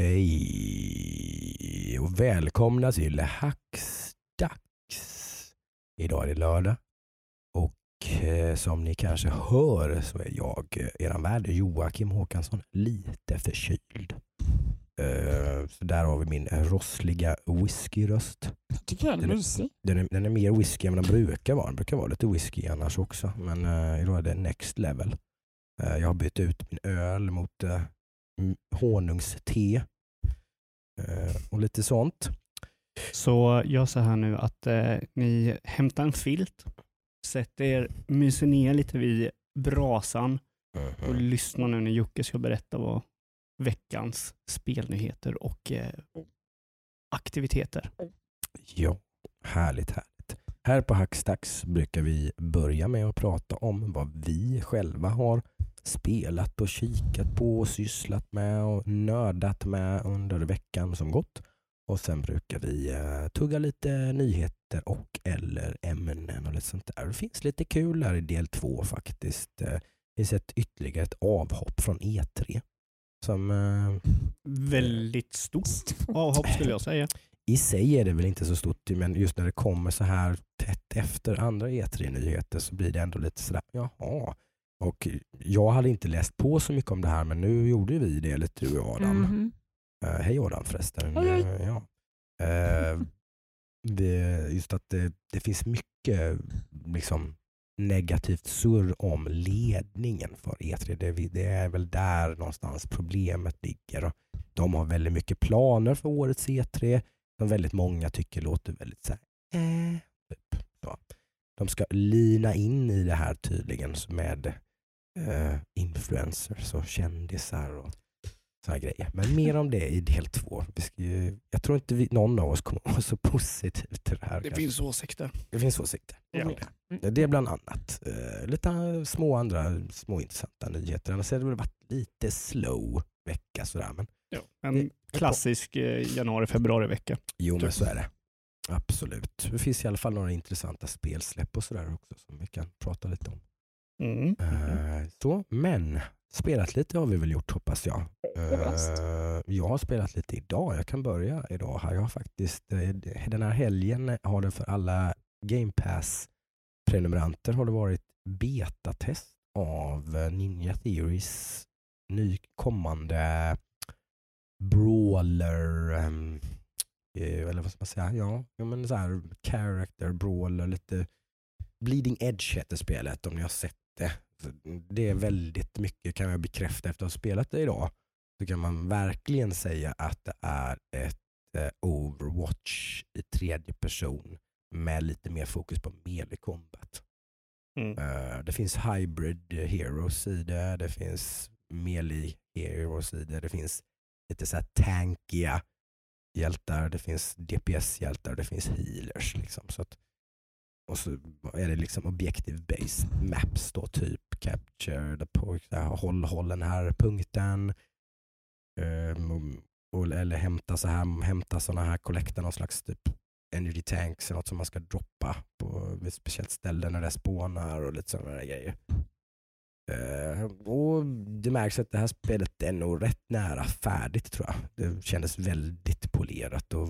Hej och välkomna till Hacksdags. Idag är det lördag och eh, som ni kanske hör så är jag, eh, eran värd Joakim Håkansson, lite förkyld. Eh, så där har vi min rossliga whiskyröst. Jag tycker den är. Den är, den är mer whisky än den brukar vara. Den brukar vara lite whisky annars också. Men idag är det next level. Jag har bytt ut min öl mot honungste och lite sånt. Så gör så här nu att ni hämtar en filt, sätter er, myser ner lite vid brasan och lyssnar nu när Jocke ska berätta vad veckans spelnyheter och aktiviteter. Ja, härligt, härligt. Här på Hackstacks brukar vi börja med att prata om vad vi själva har spelat och kikat på och sysslat med och nördat med under veckan som gått. Och sen brukar vi uh, tugga lite nyheter och eller ämnen och lite sånt där. Det finns lite kul här i del två faktiskt. Uh, det finns ett ytterligare ett avhopp från E3. Som, uh, Väldigt stort avhopp skulle jag säga i sig är det väl inte så stort, men just när det kommer så här tätt efter andra E3-nyheter så blir det ändå lite sådär, jaha. Och jag hade inte läst på så mycket om det här, men nu gjorde vi det lite du och Adam. Mm. Uh, hej Adam förresten. Hej. Uh, ja. Uh, det, just att det, det, finns mycket liksom, negativt surr om ledningen för E3. Det, det, är väl där någonstans problemet ligger. De har väldigt mycket planer för årets E3 som väldigt många tycker låter väldigt så här, äh. De ska lina in i det här tydligen med uh, influencers och kändisar och sådana grejer. Men mer om det i del två. jag tror inte vi, någon av oss kommer vara så positiv till det här. Det kanske. finns åsikter. Det finns åsikter. Ja. Mm. Det är bland annat. Uh, lite små andra små intressanta nyheter. Annars har det väl varit lite slow vecka sådär. Men Ja, en klassisk eh, januari-februari-vecka. Jo, men så är det. Absolut. Det finns i alla fall några intressanta spelsläpp och sådär också som vi kan prata lite om. Mm. Uh, så, men spelat lite har vi väl gjort hoppas jag. Uh, jag har spelat lite idag. Jag kan börja idag. Jag har faktiskt, den här helgen har det för alla Game Pass prenumeranter har det varit betatest av Ninja Theories ny kommande brawler, um, eller vad ska man säga, ja, ja men så här, character brawler, lite bleeding edge heter spelet om ni har sett det. Det är väldigt mycket kan jag bekräfta efter att ha spelat det idag. Så kan man verkligen säga att det är ett eh, Overwatch i tredje person med lite mer fokus på melee combat. Mm. Uh, det finns hybrid heroes i det, det finns melee heroes i det, det finns lite så här tankiga hjältar, det finns DPS-hjältar, det finns healers. Liksom. Så att, och så är det liksom objective based maps då, typ capture, på, håll, håll den här punkten. Um, och, eller hämta så här, hämta sådana här, kollekta någon slags typ energy tanks eller något som man ska droppa på ett speciellt ställe när det spånar och lite sådana grejer. Uh, och Det märks att det här spelet är nog rätt nära färdigt tror jag. Det kändes väldigt polerat och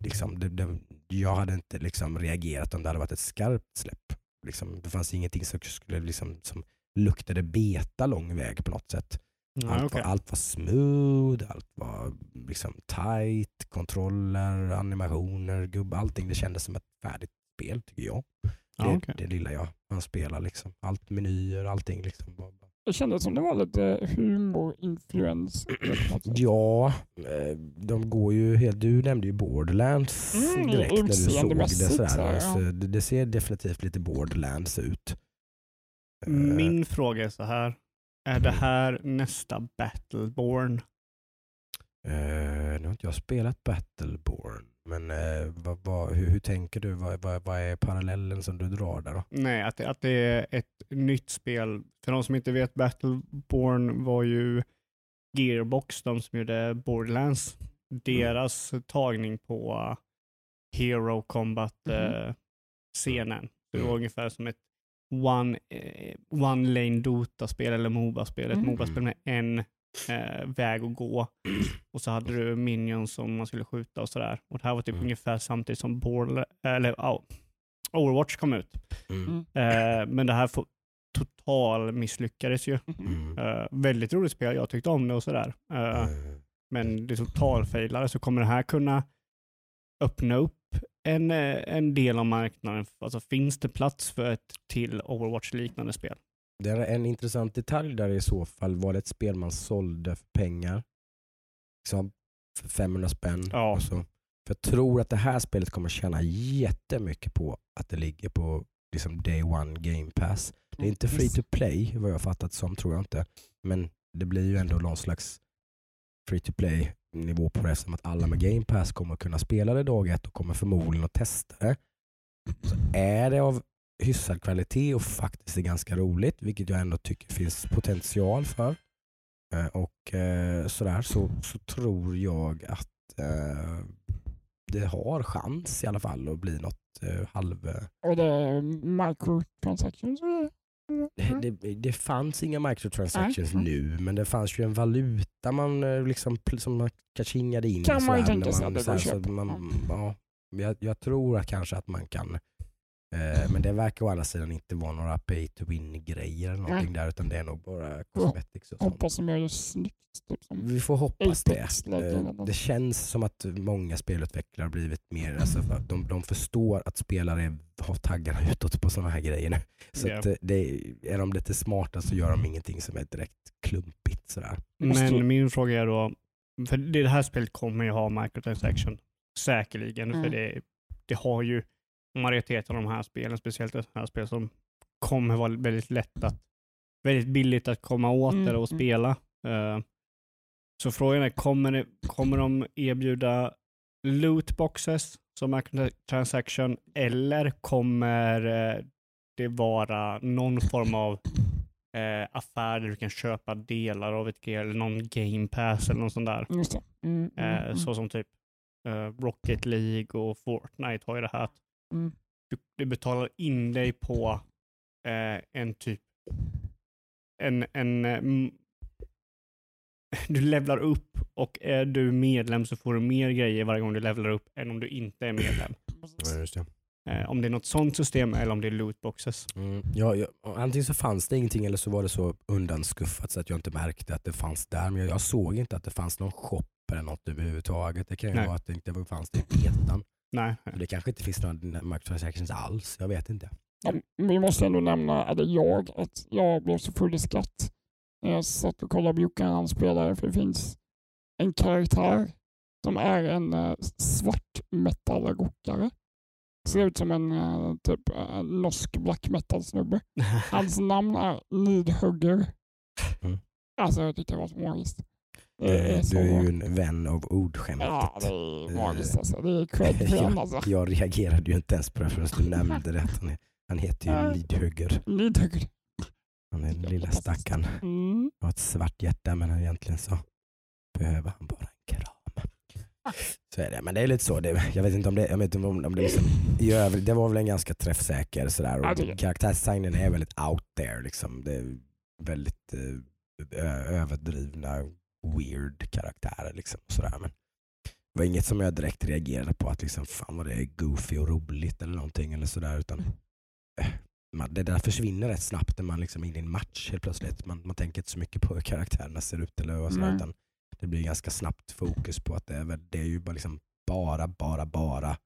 liksom, det, det, jag hade inte liksom reagerat om det hade varit ett skarpt släpp. Liksom, det fanns ingenting som, skulle liksom, som luktade beta lång väg på något sätt. Mm, allt, okay. var, allt var smooth, allt var liksom tight, kontroller, animationer, gubb, allting. Det kändes som ett färdigt spel tycker jag. Det, ah, okay. det lilla jag man spelar. Liksom. Allt menyer, allting. Liksom. Det kändes som det var lite humorinfluens. ja, eh, de går ju helt... Du nämnde ju Borderlands mm, direkt när du såg det. Sådär. Ja. Så det, det ser definitivt lite Borderlands ut. Min fråga är så här. Är det här nästa Battleborn? Uh, nu har inte jag spelat Battleborn. Men eh, vad, vad, hur, hur, tänker du? Vad, vad, är parallellen som du drar där? Då? Nej, att, att det är ett nytt spel. För de som inte vet, Battleborn var ju Gearbox, de som gjorde Borderlands. Deras mm. tagning på Hero Combat-scenen. Mm. Eh, det var mm. ungefär som ett one, eh, one lane Dota-spel eller Moba-spel. Ett mm. Moba-spel med en eh, väg att gå. Och så hade du minions som man skulle skjuta och sådär. Och det här var typ Mm. ungefär samtidigt som Borderla- eller, ja, Overwatch kom ut. Mm. Mm. Eh, men det här får, total misslyckades ju. Mhm. Eh, väldigt roligt spel, jag tyckte om det och sådär. Eh, Mm. men det totalfailade så kommer det här kunna öppna upp en, eh, en del av marknaden. Alltså finns det plats för ett till Overwatch-liknande spel? Det är en intressant detalj där i så fall. Var det ett spel man sålde för pengar? Liksom för 500 spänn? Ja. Och så. För jag tror att det här spelet kommer tjäna jättemycket på att det ligger på liksom day one game pass. Det är inte free to play vad jag fattat som tror jag inte. Men det blir ju ändå någon slags free to play nivå på det som att alla med game pass kommer kunna spela det dag ett och kommer förmodligen att testa det. Så är det av hyfsad kvalitet och faktiskt är ganska roligt, vilket jag ändå tycker finns potential för. Eh, Och eh, sådär så, så tror jag att eh, det har chans i alla fall att bli något halv... Och det är microtransactions. Mm. Det, det fanns inga microtransactions Nej. nu, men det fanns ju en valuta man liksom, som man kachingade in. Kan man tänka sig att det så man, ja, jag, jag tror att kanske att man kan, eh, men det verkar å andra sidan inte vara några pay to win grejer eller någonting där, utan det är nog bara cosmetics och sånt. Hoppas de gör det snyggt. Typ som Vi får hoppas det. Eh, Det känns som att många spelutvecklare har blivit mer, alltså, för de, de förstår att spelare har taggarna utåt på sådana här grejer nu. Så Ja. att, eh, det, är de lite smarta så gör de ingenting som är direkt klumpigt. Sådär. Men min fråga är då, för det det här spelet kommer ju ha microtransaction, säkerligen, för Mm. det, det har ju majoriteten av de här spelen, speciellt det här spel som kommer vara väldigt lätt att, väldigt billigt att komma åt Mm, och mm. spela. Eh, så frågan är, kommer, det, kommer de erbjuda lootboxes som microtransaction eller kommer eh, det vara någon form av eh, affär där du kan köpa delar av ett eller någon game pass eller något sånt där. Mm, mm, Eh, mm. Så som typ eh, Rocket League och Fortnite har ju det här att Mm. du, du betalar in dig på eh, en typ en, en eh, m- du levlar upp och är du medlem så får du mer grejer varje gång du levlar upp än om du inte är medlem. Ja, just det. Eh, om det är något sånt system eller om det är lootboxes. Mm. Ja, ja, antingen så fanns det ingenting eller så var det så undanskuffat så att jag inte märkte att det fanns där. Men jag, jag såg inte att det fanns någon shop eller något överhuvudtaget. Det kan ju Nej. vara att det inte fanns det i betan. Nej. Det kanske inte finns några microtransactions alls. Jag vet inte. Vi måste ändå nämna, eller jag, att jag blev så full i skratt när jag satt och kollade på Jocke när han spelade, för det finns en karaktär som är en uh, svart metal-rockare. Ser ut som en eh, typ uh, norsk black metal-snubbe. Hans namn är Nidhugger. Mm. Alltså jag tyckte det var så magiskt. Eh, Du är ju en vän av ordskämtet. Ja, det är magiskt alltså. Det är cred den alltså. jag, jag reagerade ju inte ens på det förrän du nämnde det. Han, han heter ju Lidhugger. Nidhugger. Han är den lilla stackaren. Mm. har ett svart hjärta men egentligen så behöver han bara en kram. Så är det. Men det är lite så. Det, jag vet inte om det, jag vet inte om, om det, liksom, i övrigt, det var väl en ganska träffsäker sådär. Och karaktärsdesignen är väldigt out there. Liksom. Det är väldigt eh, överdrivna, weird karaktärer. Liksom, sådär. Men det var inget som jag direkt reagerade på att liksom, fan vad det är goofy och roligt eller någonting. Eller sådär, utan, eh, man, det där försvinner rätt snabbt när man liksom är inne i en match helt plötsligt. Man, man tänker inte så mycket på hur karaktärerna ser ut eller vad sådär, utan det blir ganska snabbt fokus på att det är, det är ju bara, liksom bara, bara, bara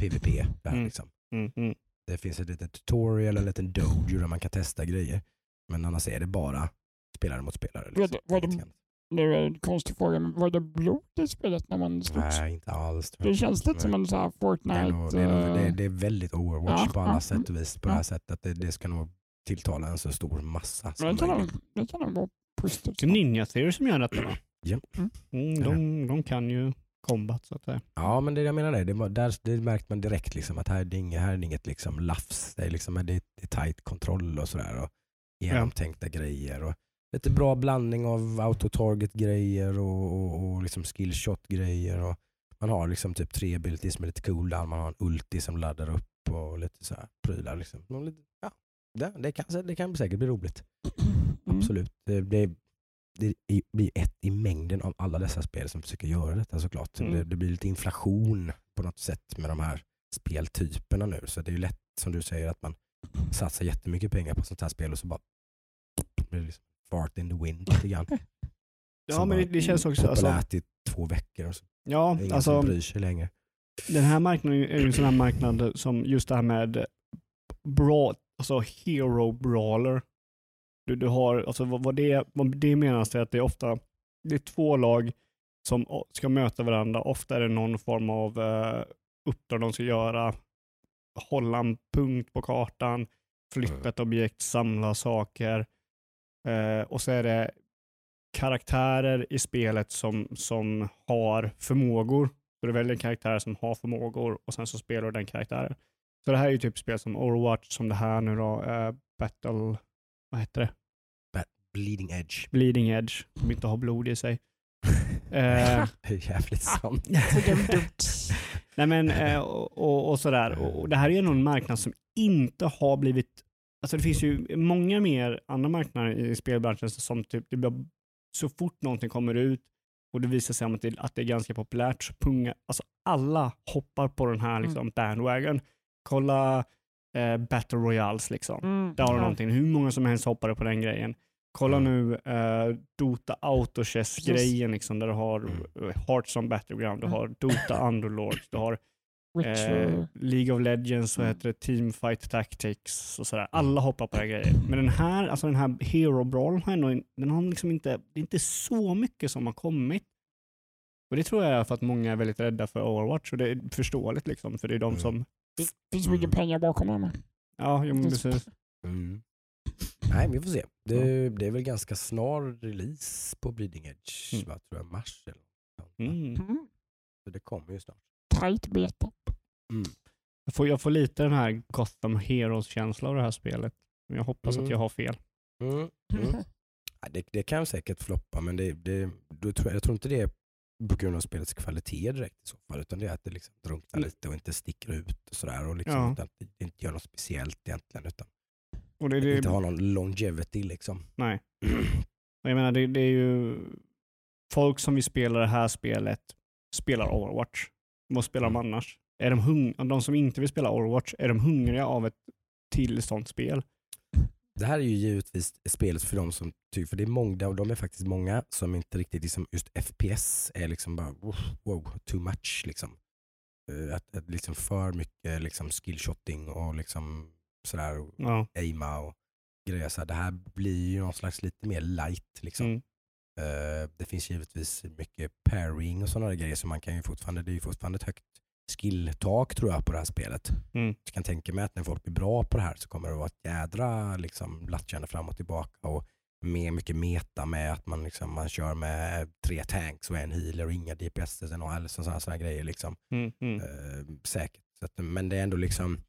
PVP. Det, här, Mm. liksom. Mm, mm. det finns ett litet tutorial, en liten dojo där man kan testa grejer. Men annars är det bara spelare mot spelare. Var Liksom. det- var det- Nu är det en konstig fråga, men var det blod i spelet när man slogs? Nej, inte alls. tror Det jag. känns lite som en sån här det Fortnite... är, nog, det, är nog, det, är, eh, det är väldigt Overwatch Ja, på alla ja, sätt och vis. På ja. det här sättet. Att det, det ska nog tilltala en så stor massa men som det möjligt. det kan nog vara positivt. Det är Ninja Theory som gör detta va? Ja. Mm, de, de kan ju combat så att säga. Ja, men det jag menar är, det, var, där, det märkte man direkt liksom, att här är det inget, här är det inget liksom lafs. Det är, liksom, det är, det är tight kontroll och sådär. Och genomtänkta grejer. Och lite bra blandning av autotarget-grejer och, och, och liksom skillshot-grejer. Och man har liksom typ tre abilities med lite cooldown. Man har en ulti som laddar upp och lite så här prylar. Liksom. Ja, det, det, kan, det kan säkert bli roligt. Mm. Absolut. Det, det, det är- blir ett i mängden av alla dessa spel som försöker göra detta såklart. Mm. Det, det blir lite inflation på något sätt med de här speltyperna nu. Så det är ju lätt som du säger att man satsar jättemycket pengar på sånt här spel och så bara blir det liksom fart in the wind lite grann. Ja, men det, det känns också... Alltså, Populärt i två veckor och så ja, det ingen alltså, som bryr sig längre. den här marknaden är ju en sån här marknad som just det här med bra, alltså hero brawler. Du, du har, alltså vad, vad, det, vad det menas är att det är ofta, det är två lag som ska möta varandra. Ofta är det någon form av uh, uppdrag de ska göra. Hålla en punkt på kartan, flytta Mm. ett objekt, samla saker. Eh, och så är det karaktärer i spelet som, som har förmågor. Så du väljer en karaktär som har förmågor och sen så spelar du den karaktären. Så det här är ju typ spel som Overwatch, som det här nu då, eh, Battle, vad heter det? Bleeding edge. Bleeding Edge, som inte har blod i sig. Eh, det är jävligt sant. Nej men, eh, och, och, och sådär. Och, och det här är ju nog en marknad som inte har blivit... Alltså det finns ju många mer andra marknader i spelbranschen som typ, det blir, så fort någonting kommer ut och det visar sig att det, att det är ganska populärt så punga, alltså alla hoppar på den här liksom bandwagon. Kolla eh, Battle Royales liksom. Mm. Där har du Ja. någonting. Hur många som helst hoppade på den grejen. Kolla Mm. nu eh, Dota Autochess-grejen liksom, där du har Mm. mm. Hearthstone Battleground, du Mm. har Dota Underlords, du har. Eh, League of Legends, vad Mm. heter det, Teamfight Tactics och sådär. Alla hoppar på den här grejen. Men den här, alltså den här Hero Brawl har ändå, den har liksom inte, det är inte så mycket som har kommit. Och det tror jag är för att många är väldigt rädda för Overwatch och det är förståeligt liksom, för det är de Mm. som, Det finns mycket pengar bakom det med. ja, jo, men precis. Mm. Nej, vi får se. Det, det är väl ganska snar release på Bleeding Edge, Mm. va, tror jag, mars eller något? Mm. Mm. Så det kommer ju snart. Tight beta. Mm. Jag får, jag får lite den här Gotham Heroes-känsla av det här spelet. Men Jag hoppas Mm. att jag har fel. Mm. Mm. Ja, det, det kan säkert floppa, men det, det, då tror jag, jag tror inte det är på grund av spelets kvalitet direkt i så fall, utan det är att det liksom drunknar Mm. lite och inte sticker ut och sådär. Och liksom, Ja. utan att det inte gör något speciellt egentligen, utan Och det, det, inte har någon longevity liksom. Nej. Och jag menar, det, det är ju folk som vill spela det här spelet spelar Overwatch. Vad spelar de annars? Är de, hung- de som inte vill spela Overwatch, är de hungriga av ett till sånt spel? Det här är ju givetvis spelet för de som tycker, för det är många, och de är faktiskt många som inte riktigt, liksom, just FPS är liksom bara wow, too much. Liksom. Eh, Att, att liksom för mycket liksom skillshotting och liksom sådär, och Ja. aima och grejer. Så här, det här blir ju någon slags lite mer light. Liksom. Mm. Eh, det finns givetvis mycket pairing och sådana grejer så man kan ju fortfarande, det är ju fortfarande ett högt skilltak tror jag på det här spelet. Mm. Jag kan tänka mig att när folk blir bra på det här så kommer det vara ett jädra liksom, lattjande fram och tillbaka och med mycket meta med att man, liksom, man kör med tre tanks och en healer och inga DPS och eller sådana såna grejer. Liksom. Mm. Mm. Eh, säkert. Att, men det är ändå liksom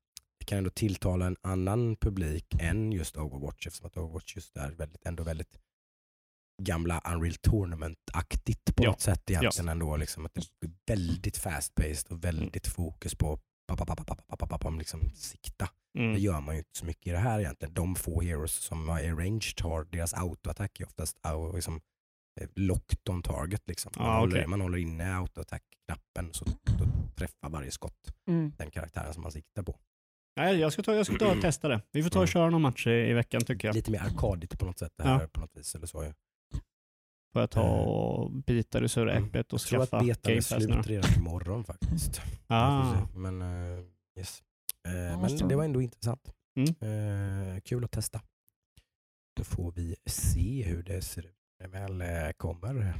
det kan ändå tilltala en annan publik än just Overwatch eftersom att Overwatch just är väldigt, ändå väldigt gamla Unreal Tournament-aktigt på Ja. något sätt egentligen ändå. Liksom, att det är väldigt fast-paced och väldigt fokus på pa, pa, pa, pa, pa, pa, pa, pa, pa, liksom sikta. Det Mm. gör man ju inte så mycket i det här egentligen. De få heroes som är ranged har, deras autoattack är oftast liksom, eh, locked on target. Liksom. Man, Ah, håller, okej. man håller inne autoattack-knappen så då träffar varje skott Mm. den karaktären som man siktar på. Nej, jag ska ta, jag ska ta och testa det. Vi får ta och Mm. köra någon match i, i veckan tycker jag. Lite mer arkadigt på något sätt det Ja. här på något vis. Eller så. Jag Får jag ta och bita det sura Mm. äpplet och tror att skaffa betan är Game Pass nu. slut redan imorgon faktiskt. Ah. Jag. Men, eh, yes. Eh, måste men det jag. var ändå intressant. Mm. Eh, kul att testa. Då får vi se hur det ser ut när det väl eh, kommer.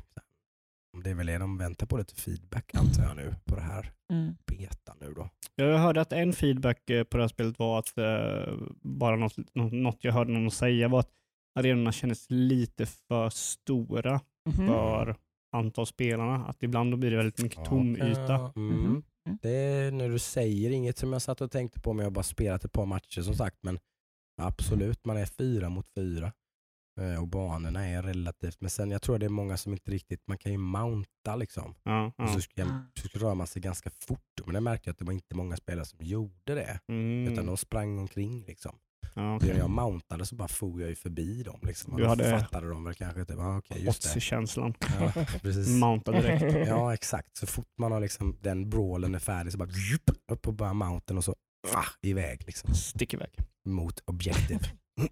Om det är väl det de väntar på lite feedback antar jag nu på det här Mm. beta nu då. Jag hörde att en feedback eh, på det här spelet var att, eh, bara något, något, något jag hörde någon säga var att arenorna kändes lite för stora Mhm. för antal spelarna. Att ibland då blir det väldigt mycket tom yta. Ja, Mhm. mm. Mm. Det är när du säger inget som jag satt och tänkte på, men jag har bara spelat ett par matcher som sagt. Men absolut, man är fyra mot fyra. Eh, Och banorna är relativt, men sen jag tror det är många som inte riktigt, man kan ju mounta liksom. Ja, Och ja. så, ska, så rör man sig ganska fort. Men jag märkte att det var inte många spelare som gjorde det. Utan Mm. de sprang omkring liksom. Ja, okej. jag mountade så bara for jag ju förbi dem. Liksom. Och Du hade- fattade de väl kanske typ, ah, just det. Otzi-känslan. Ja. Mounta direkt. Ja exakt, så fort man har liksom, den brawlen är färdig så bara djup, upp på bara mountain och så ah, iväg liksom, Stick iväg. mot objective.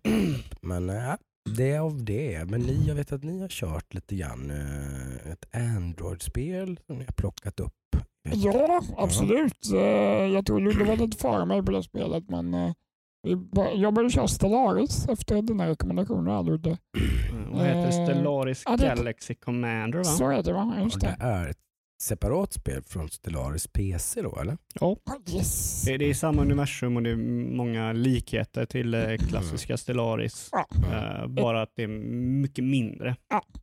Men ja, det är av det. Men ni, jag vet att ni har kört lite grann eh, ett Android-spel som ni har plockat upp. Ja, absolut. Eh, Jag tror Ludde var lite före mig på det spelet, men eh, jag började köra Stellaris efter dina rekommendationer här Ludde. Mm, Vad heter Eh, Stellaris det- Galaxy Commander va? Så heter det Just det det. är ett separat spel från Stellaris PC då eller? Ja. Yes. Det, det är samma universum och det är många likheter till eh, klassiska Stellaris. Ja. Eh, bara att det är mycket mindre.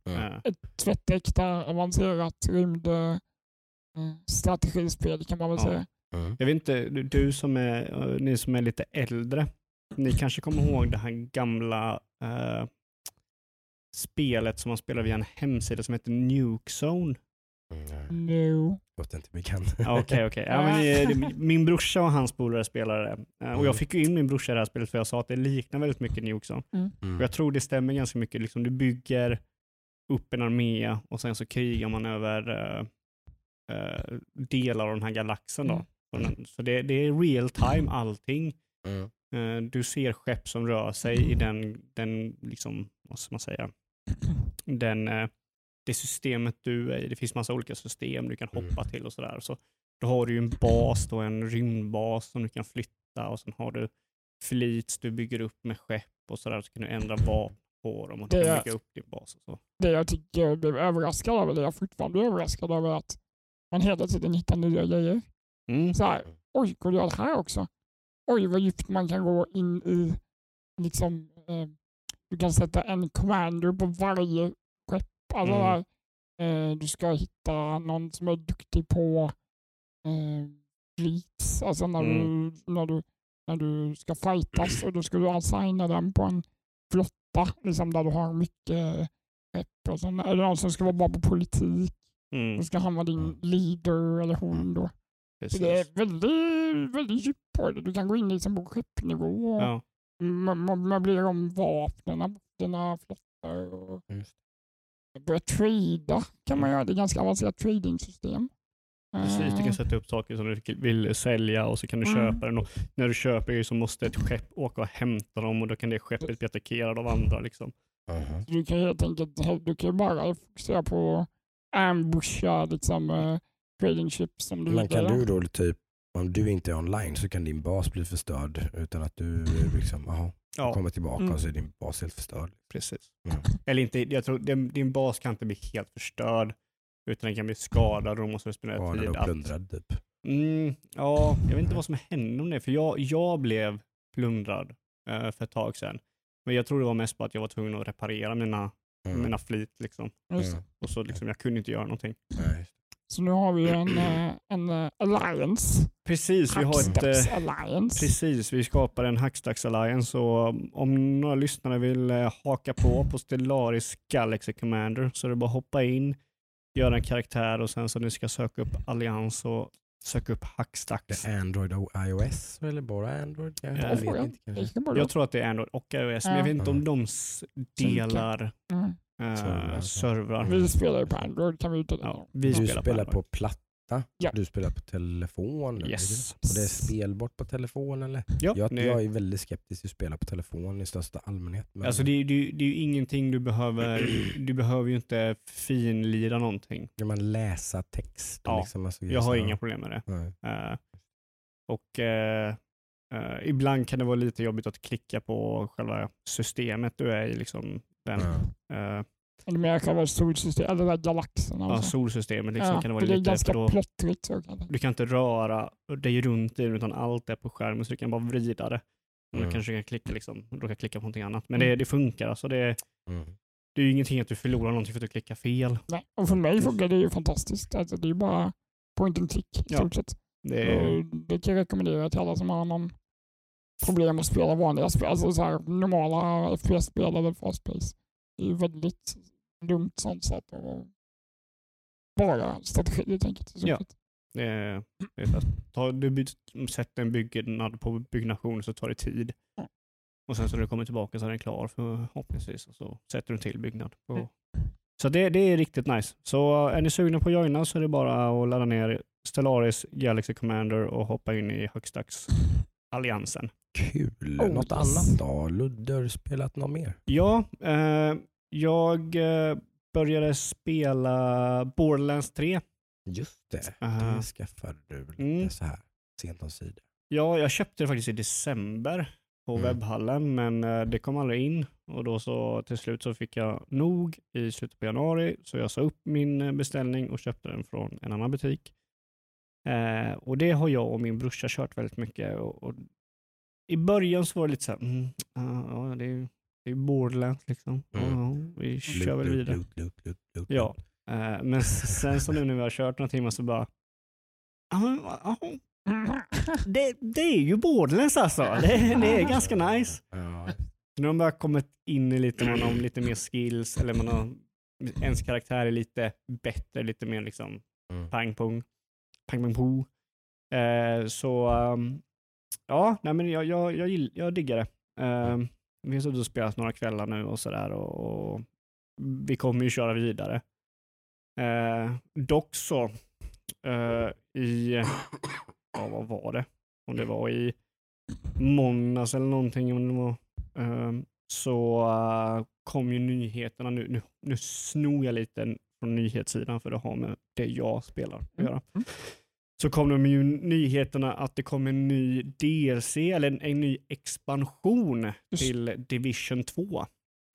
Mm. Eh, Ett tvättäkta avancerat rymd eh, strategispel kan man väl Ja. säga. Mm. Jag vet inte, du- du som är, eh, ni som är lite äldre, ni kanske kommer ihåg det här gamla eh, spelet som man spelar via en hemsida som heter Nuke Zone. Mm. No. Låter inte bekant. Ja, Okej. Ja, men, eh, det- min brorsa och hans polare spelade det. Eh, Och Mm. jag fick ju in min brorsa i det här spelet för jag sa att det liknar väldigt mycket Nuke Zone. Mm. Och jag tror det stämmer ganska mycket. Liksom, du bygger upp en armé och sen så krigar man över eh, delar av den här galaxen. Då. Mm. Den- Så det, det är real time allting. Mm. Eh, du ser skepp som rör sig i den, den liksom, vad ska man säga, den, eh, det systemet du är i. Det finns massa olika system du kan hoppa till och sådär. Så då har du ju en bas, då, en rymdbas som du kan flytta och sen har du fleets du bygger upp med skepp och sådär. Så kan du ändra vapen på dem och du kan bygga upp din bas. Och så. Det jag tycker jag blev överraskad över, det jag fortfarande är överraskad över, är att man hela tiden hittar nya grejer. Mm. Så här, oj, går det det här också? Oj, vad djupt man kan gå in i, liksom, eh, du kan sätta en commander på varje skepp. Alltså Mm. eh, du ska hitta någon som är duktig på eh, alltså när, Mm. du, när, du, när du ska fightas och då ska du assigna den på en flotta, liksom där du har mycket skepp och sånt. Eller någon som ska vara bra på politik, Mm. då ska han vara din leader eller hon då. Så det är Precis. väldigt, väldigt djupt på det. Du kan gå in liksom på skeppnivå och Ja. ma- ma- möblera om vapnen dina flottor. Och Just börja trada kan man göra. Det är ganska avancerat tradingsystem. Precis, du Eh, kan sätta upp saker som du vill sälja och så kan du Mm. köpa den. Och när du köper det så måste ett skepp åka och hämta dem och då kan det skeppet bli attackerat av andra. Liksom. Mhm. Du kan helt enkelt du kan ju bara fokusera på ambusha liksom, uh, trading ships som du Men kan du då typ, om du inte är online så kan din bas bli förstörd utan att du liksom, aha, Ja, kommer tillbaka Mm. och så är din bas helt förstörd. precis. Mm. Eller inte, jag tror din, din bas kan inte bli helt förstörd utan den kan bli skadad och då måste du spendera tid att... plundrad typ. Mm, ja, jag vet inte vad som hände om det, för jag, jag blev plundrad eh, för ett tag sedan. Men jag tror det var mest på att jag var tvungen att reparera mina, Mm. mina flit. Liksom. Mm. Och så liksom, jag kunde inte göra någonting. Nej. Så nu har vi en, eh, en eh, alliance. Precis, vi har ett... Eh, alliance. Precis, vi skapar en Hackstacks Alliance och om några lyssnare vill haka på på Stellaris Galaxy Commander så är det bara att hoppa in, göra en karaktär och sen så ni ska söka upp allians och söka upp Det Hackstacks. är Android och iOS eller bara Android? Jag Ja, vet inte Det kanske. Jag tror att det är Android och iOS, men jag vet inte om de delar Eh, Servrar. servrar. Vi spelar på Android kan vi inte Ja, vi Du spelar, spelar på på platta, Ja. du spelar på telefon. Yes. Och det är spelbart på telefon eller? Ja, Jag, jag är väldigt skeptisk till att spela på telefon i största allmänhet. Men Alltså det, är- det, är- det är ju ingenting du behöver, du behöver ju inte finlira någonting. kan man läsa text? Ja, liksom, alltså, Jag har inga problem med det. Eh, och eh, ibland kan det vara lite jobbigt att klicka på själva systemet du är i. Liksom, den, Ja. eh, Eller mer själva solsystemet, eller galaxerna. ja, så. solsystemet liksom, ja, kan det vara för det är lite, ganska då, plottrigt. Så kan det. du kan inte röra dig runt i den utan allt är på skärmen så du kan bara vrida det. Mm. Då kanske du kan klicka, liksom, då kan klicka på någonting annat. Men det, det funkar. Alltså det, Mm. det är ju ingenting att du förlorar någonting för att du klickar fel. Nej. Och för mig funkar det ju fantastiskt. Alltså, det är ju bara point and click i Ja. stort sett. Det är, Det kan jag rekommendera till alla som har någon problem att spela vanliga spel, alltså så här, normala FPS-spel eller fast pace. Det är ju väldigt dumt sånt sätt att bara strategi helt enkelt. Ja. det är, det är. Ta, du by- sätter en byggnad på byggnation så tar det tid. Och sen så när du kommer tillbaka så är den klar förhoppningsvis och så sätter du till byggnad. På. Så det, det är riktigt nice. Så är ni sugna på att joina så är det bara att ladda ner Stellaris Galaxy Commander och hoppa in i Högstacksalliansen. Kul. Oh, Något yes. annat då? Ludde, har du spelat något mer? Ja, eh, jag eh, började spela Borderlands 3. Just det, Aha. det skaffade du lite Mm. så här sent om sidor. Ja, jag köpte det faktiskt i december på Mm. webbhallen, men eh, det kom aldrig in och då så till slut så fick jag nog i slutet på januari, så jag sa upp min eh, beställning och köpte den från en annan butik. Eh, och det har jag och min brorsa kört väldigt mycket. Och, och I början så var det lite så här, mm, ja, det är det är Borderlands liksom. Mm. ja, vi kör väl vidare. lut, lut, lut, Ja, eh, men sen så nu när vi har kört några timmar så bara, det, det är ju Borderlands alltså. Det, det är ganska nice. Ja, Nu har man bara kommit in i lite, man har lite mer skills, eller man har, ens karaktär är lite bättre, lite mer liksom mm. Pang pang po. Eh, så um, ja, nej men jag, jag, jag, gill- jag diggar det. Eh, vi har suttit och spelat några kvällar nu och sådär och, och vi kommer ju köra vidare. Eh, dock så, eh, i, ja vad var det? Om det var i måndags eller någonting, om det var, eh, så eh, kom ju nyheterna nu. Nu, nu snor jag lite från nyhetssidan för det har med det jag spelar att göra. Mm. Så kom de ju nyheterna att det kommer en ny DLC, eller en, en ny expansion Just. till Division 2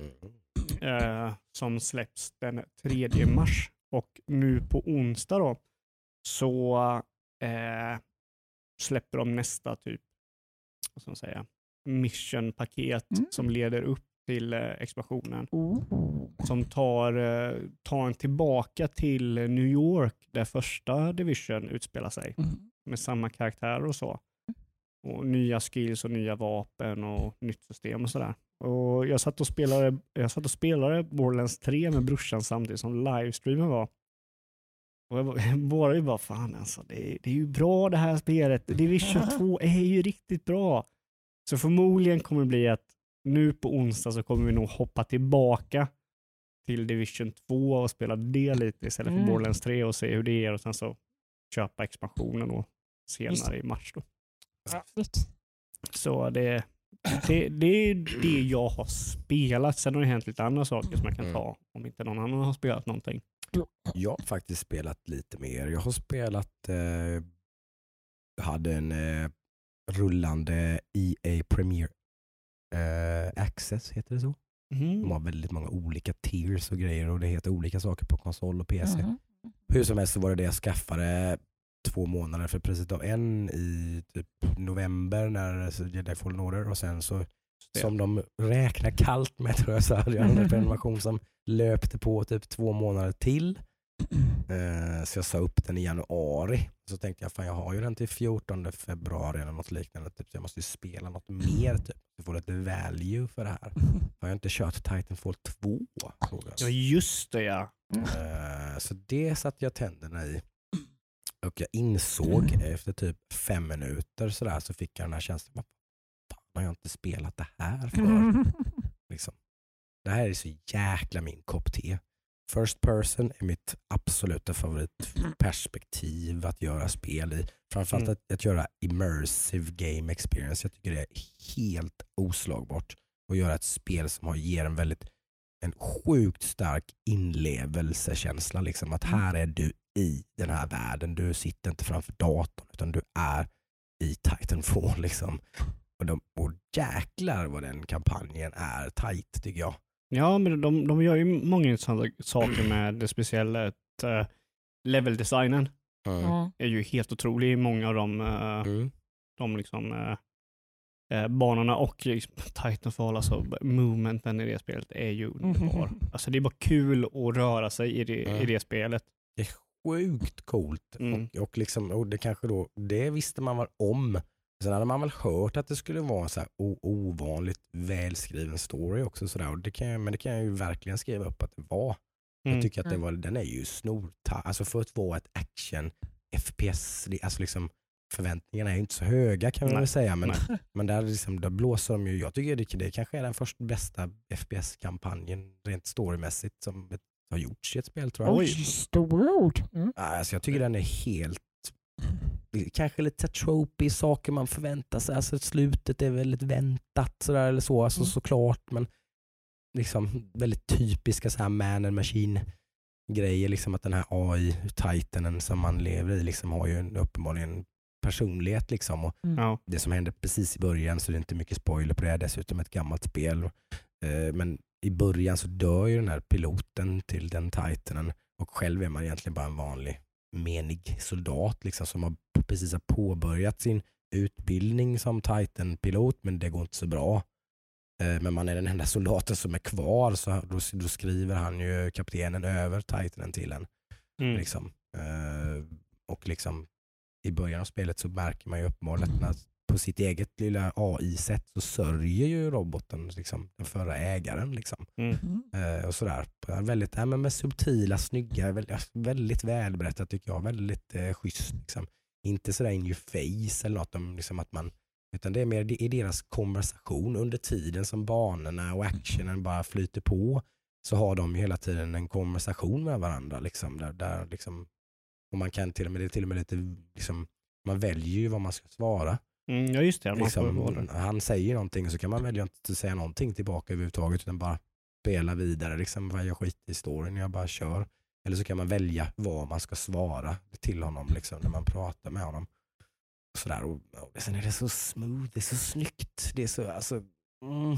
Mm. eh, som släpps den 3 mars. Och nu på onsdag då så eh, släpper de nästa typ, vad ska man säga, mission-paket Mm. som leder upp till eh, expansionen. Oh. Som tar, eh, tar en tillbaka till New York där första Division utspelar sig Mm. med samma karaktärer och så. Och nya skills och nya vapen och nytt system och sådär. Och jag satt och spelade, jag satt och spelade Borderlands 3 med brorsan samtidigt som livestreamen var. Och jag var- båda ju bara, fan alltså, det är, det är ju bra det här spelet. Division 2 är ju riktigt bra. Så förmodligen kommer det bli att nu på onsdag så kommer vi nog hoppa tillbaka till Division 2 och spela det lite istället för Mm. Borderlands 3 och se hur det är och sen så köpa expansionen och Just senare i mars. Då. Härligt. Så det, det, det är det jag har spelat. Sen har det hänt lite andra saker som jag kan Mm. ta om inte någon annan har spelat någonting. Jag har faktiskt spelat lite mer. Jag har spelat, eh, hade en eh, rullande EA Premier eh, Access, heter det så? Mhm. De har väldigt många olika tiers och grejer och det heter olika saker på konsol och PC. Mhm. Hur som helst så var det det jag skaffade två månader för priset av en i typ november när Jedi Fallen Order och sen så Det. som de räknar kallt med tror jag så hade jag en prenumeration som löpte på typ två månader till. Eh, så jag sa upp den i januari. Så tänkte jag fan jag har ju den till 14 februari eller något liknande. Typ. Så jag måste ju spela något mer typ. Jag får lite value för det här. Har jag inte kört Titanfall 2? frågar jag. Ja just det ja. Eh, Så det satte jag tänderna i. Och jag insåg efter typ fem minuter sådär så fick jag den här känslan. Vad fan har jag inte spelat det här för? Liksom. Det här är så jäkla min kopp te. First person är mitt absoluta favoritperspektiv att göra spel i. Framförallt Mm. att, att göra immersive game experience. Jag tycker det är helt oslagbart. Att göra ett spel som har, ger en väldigt en sjukt stark inlevelsekänsla. Liksom, att här är du i den här världen. Du sitter inte framför datorn utan du är i Titanfall. Liksom. Och, de, och jäklar vad den kampanjen är tight tycker jag. Ja men de, de gör ju många intressanta saker med det speciella. Eh, leveldesignen Ja. är ju helt otrolig i många av de, eh, Mm. de liksom, eh, banorna och liksom Titanfall, alltså movementen i det spelet är ju underbar. Mhm. Alltså det är bara kul att röra sig i det, i Mm. det spelet. Det är sjukt coolt. Mm. Och, och, liksom, och det kanske då, det visste man väl om. Sen hade man väl hört att det skulle vara en så här ovanligt välskriven story också. Så där. Och det kan jag, men det kan jag ju verkligen skriva upp att det var. Mm. Jag tycker att det var, den är ju snorta. Alltså för att vara ett action FPS, det, alltså liksom förväntningarna är ju inte så höga kan man väl säga. Men, Nej. men där, liksom, där blåser de ju, jag tycker det, det kanske är den första bästa FPS-kampanjen rent storymässigt som ett, har gjorts i ett spel tror jag. Oj, stora ord. Mm. Alltså, jag tycker den är helt, kanske lite tropey saker man förväntar sig. Alltså, slutet är väldigt väntat sådär, eller så, alltså, Mm. såklart. Men liksom väldigt typiska så här man and machine grejer. Liksom att den här AI-titanen som man lever i liksom har ju en, uppenbarligen personlighet. Liksom. Och Ja. det som händer precis i början så det är inte mycket spoiler på det. är Dessutom ett gammalt spel. Eh, Men i början så dör ju den här piloten till den titanen och själv är man egentligen bara en vanlig menig soldat liksom, som har precis har påbörjat sin utbildning som titan-pilot men det går inte så bra. Eh, Men man är den enda soldaten som är kvar så då, då skriver han ju kaptenen över titanen till en. Mm. Liksom. Eh, och liksom i början av spelet så märker man ju uppenbarligen att på sitt eget lilla AI-sätt så sörjer ju roboten liksom, den förra ägaren. Liksom. Mm. Mm. Eh, och sådär. Väldigt, äh, men med subtila, snygga, väldigt, väldigt välberättat tycker jag. Väldigt eh, schysst. Liksom. Inte sådär in your face eller något, om, liksom att man, utan det är mer i deras konversation under tiden som banorna och actionen bara flyter på så har de ju hela tiden en konversation med varandra. Liksom, där, där, liksom, och man kan till och med, det är till och med lite, liksom, man väljer ju vad man ska svara. Mm, ja just det, Liksom, han säger någonting så kan man välja att inte säga någonting tillbaka överhuvudtaget utan bara spela vidare. Liksom, vad jag skiter i storyn, jag bara kör. Eller så kan man välja vad man ska svara till honom liksom, när man pratar med honom. Och sådär. Och, och sen är det så smooth, det är så snyggt. Det är så, alltså, mm,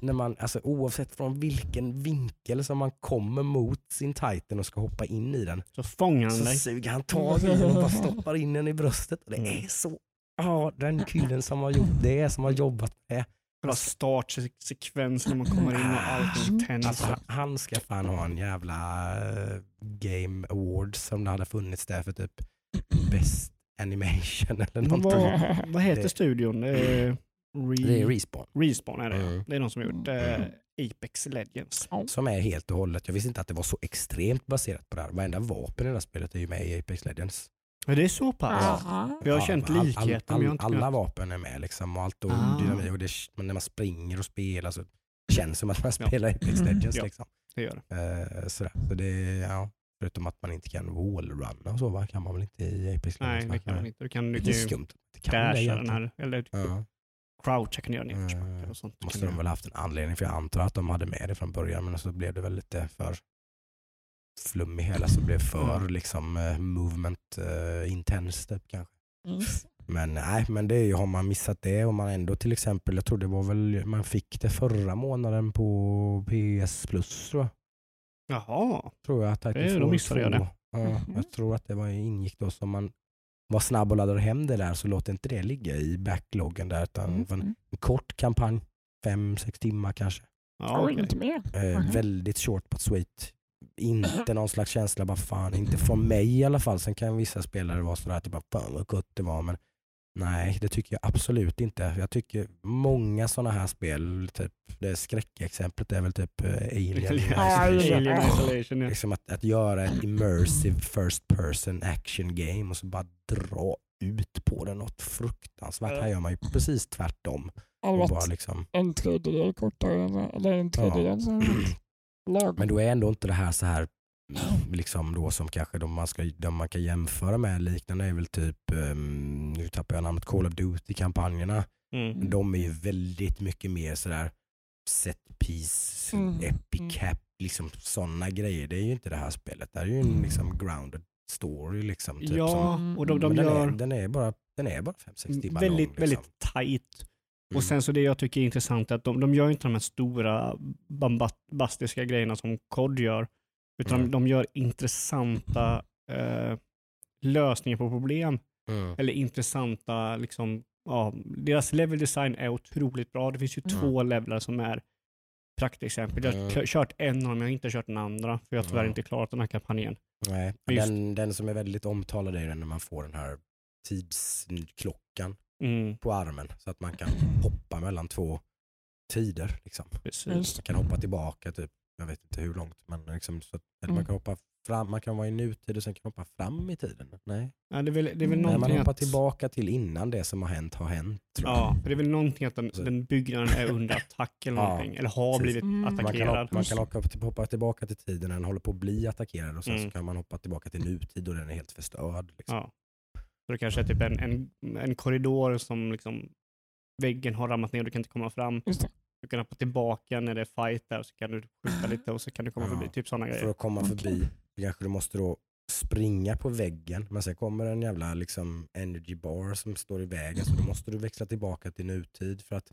när man, alltså, oavsett från vilken vinkel som man kommer mot sin titan och ska hoppa in i den Så fångar han så dig. suger han tag i den och bara stoppar in den i bröstet. Och det Mm. är så, ja den killen som har gjort det, som har jobbat med Bra startsekvens när man kommer in och allting tänds. Alltså, han- han ska fan ha en jävla eh, game award som det hade funnits där för typ best animation eller någonting. vad, vad heter Det- studion? Det är, Re- Det är Respawn Respawn är det. Mm. Det är de som har gjort eh, Mm. Apex Legends. som är helt och hållet, jag visste inte att det var så extremt baserat på det här. Varenda vapen i det här spelet är ju med i Apex Legends. Ja, det är så pass? Aha. Jag har Ja, känt all- all- har inte alla vapen är med liksom och allt och Ah. dynamik och det, när man springer och spelar så känns det som att man Ja. spelar Apex Mm. Legends. Ja. Liksom. Det gör det. Eh, sådär. Så det, ja, förutom att man inte kan wallrunna och så va? kan man väl inte i Apex Nej, Legends? det va? kan man inte. Du kan, du kan ju skumt. Det kan det den här, eller Ja. croucha kan du göra Mm. nedförsbackar och sånt. Måste de väl haft en anledning för jag antar att de hade med det från början men så blev det väl lite för flummig hela så blev för Mm. liksom eh, movement uh, intense typ kanske. Mm. Men nej, men det är ju, har man missat det och man ändå till exempel, jag tror det var väl, man fick det förra månaden på PS Plus tror jag. Jaha, Tror jag att Det- då Titanfall missade jag 2. det. Ja, Mhm. Jag tror att det var, ingick då som man var snabb och laddade hem det där så låt inte det ligga i backloggen där utan Mm. en kort kampanj, fem, sex timmar kanske. ja, mer. Eh. Väldigt short but sweet. Inte någon slags känsla, bara fan, inte från mig i alla fall. Sen kan vissa spelare vara sådär, typ, bara, fan vad gott det var. Men nej, det tycker jag absolut inte. Jag tycker många sådana här spel, typ, det skräckexemplet är väl typ eh, Alien. Ja. Isolation, ja. liksom att, att göra ett immersive first person action game och så bara dra ut på det något fruktansvärt. Här gör man ju precis tvärtom. Och bara liksom, en tredjedel kortare, eller en tredjedel så lagom. Men då är ändå inte det här så här mm, liksom då som kanske de man, ska, de man kan jämföra med liknande är väl typ, um, nu tappar jag namnet, Call of Duty-kampanjerna. Mm. De är ju väldigt mycket mer sådär set piece, Mm. epic Mm. cap, liksom sådana grejer. Det är ju inte det här spelet. Det här är ju en liksom grounded story. Liksom, typ, som, Ja, och de, de men den, gör är, den är bara, den är bara 5-6 timmar väldigt, lång. Liksom. väldigt tight. Och Mm. sen så det jag tycker är intressant är att de, de gör inte de här stora bombastiska grejerna som COD gör. Utan Mm. de gör intressanta eh, lösningar på problem. Mm. Eller intressanta, liksom, ja, deras level design är otroligt bra. Det finns ju Mm. två levlar som är praktexempel. Jag har Mm. kört en av dem, jag har inte kört den andra. För jag har tyvärr Mm. inte klarat den här kampanjen. Nej, Just- den, den som är väldigt omtalad är den när man får den här tidsklockan Mm, på armen så att man kan hoppa mellan två tider. Liksom. precis. Man kan hoppa tillbaka typ, jag vet inte hur långt, men liksom, så att, eller man Mm. kan hoppa fram, man kan vara i nutid och sen kan hoppa fram i tiden. Nej, Ja, det är väl, det är väl Nej, Nej man hoppar att... tillbaka till innan det som har hänt har hänt. Tror jag. Ja, för det är väl någonting att den, den byggnaden är under attack eller Ja, någonting. Eller har precis. blivit Mm. Man kan Man kan, attackerad. hoppa, man kan hoppa, till- hoppa tillbaka till tiden när den håller på att bli attackerad och sen Mm. så kan man hoppa tillbaka till nutid och den är helt förstörd. Liksom. Ja. Så det kanske är typ en, en, en korridor som liksom väggen har ramlat ner och du kan inte komma fram. Du kan hoppa tillbaka när det är fight där så kan du skjuta lite och så kan du komma Ja. förbi. Typ sådana För grejer. att komma förbi kanske du måste då springa på väggen men sen kommer en jävla liksom, energy bar som står i vägen så då måste du växla tillbaka till nutid för att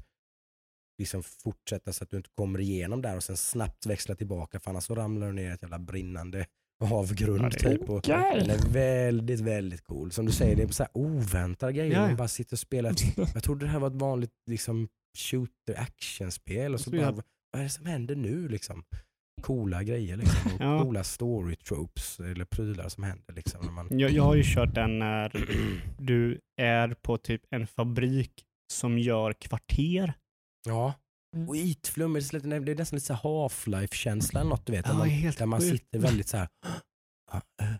liksom fortsätta så att du inte kommer igenom där och sen snabbt växla tillbaka för annars så ramlar du ner i ett jävla brinnande avgrund. Ja, typ. Och okej. Den är väldigt, väldigt cool. Som du säger, det är så här oväntade grejer. Ja. Man bara sitter och spelar. Jag trodde det här var ett vanligt liksom, shooter actionspel och så bara, vad är det som händer nu liksom? Coola grejer liksom. Och Ja. Coola story tropes eller prylar som händer liksom. När man, Jag, jag har ju kört den när du är på typ en fabrik som gör kvarter. ja. Mm. Det är det är nästan lite så här half-life känsla eller något du vet. Ja, där man, där man sitter väldigt så här. "Ah, eh,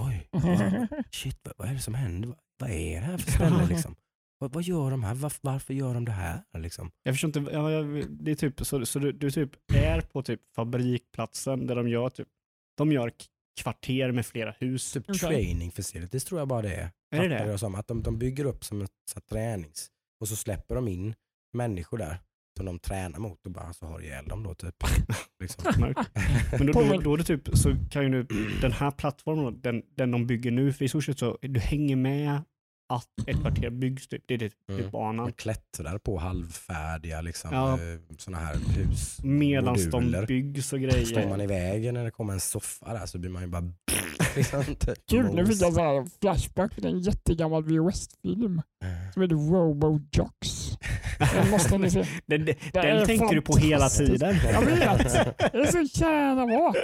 oj, vad- shit vad, vad är det som händer? Vad, vad är det här för ställe liksom? Vad, vad gör de här? Varför, varför gör de det här? Liksom? Jag förstår inte, ja, jag, det är typ så, så du, du typ är på typ fabrikplatsen där de gör typ, de gör kvarter med flera hus. Typ Okej. training facilities tror jag bara det är. Är det det? som. Att de, de bygger upp som ett så här, tränings och så släpper de in människor där som de tränar mot och bara så har ihjäl dem då typ. liksom. Men då, då, då är det typ, så kan ju nu, den här plattformen, den, den de bygger nu, för i stort sett så, du hänger med att ett kvarter byggs typ. Det är typ, Mm. typ banan. Man klättrar på halvfärdiga liksom, Ja. sådana här hus. Medan de byggs och Står man grejer. i vägen när det kommer en soffa där så blir man ju bara liksom, typ, Kul, nu fick jag så här flashback till en jättegammal VHS-film som heter Robo Jocks. Den måste ni se. Den, den, den tänker du på hela tiden. Jag vet. Det är så jävla bra.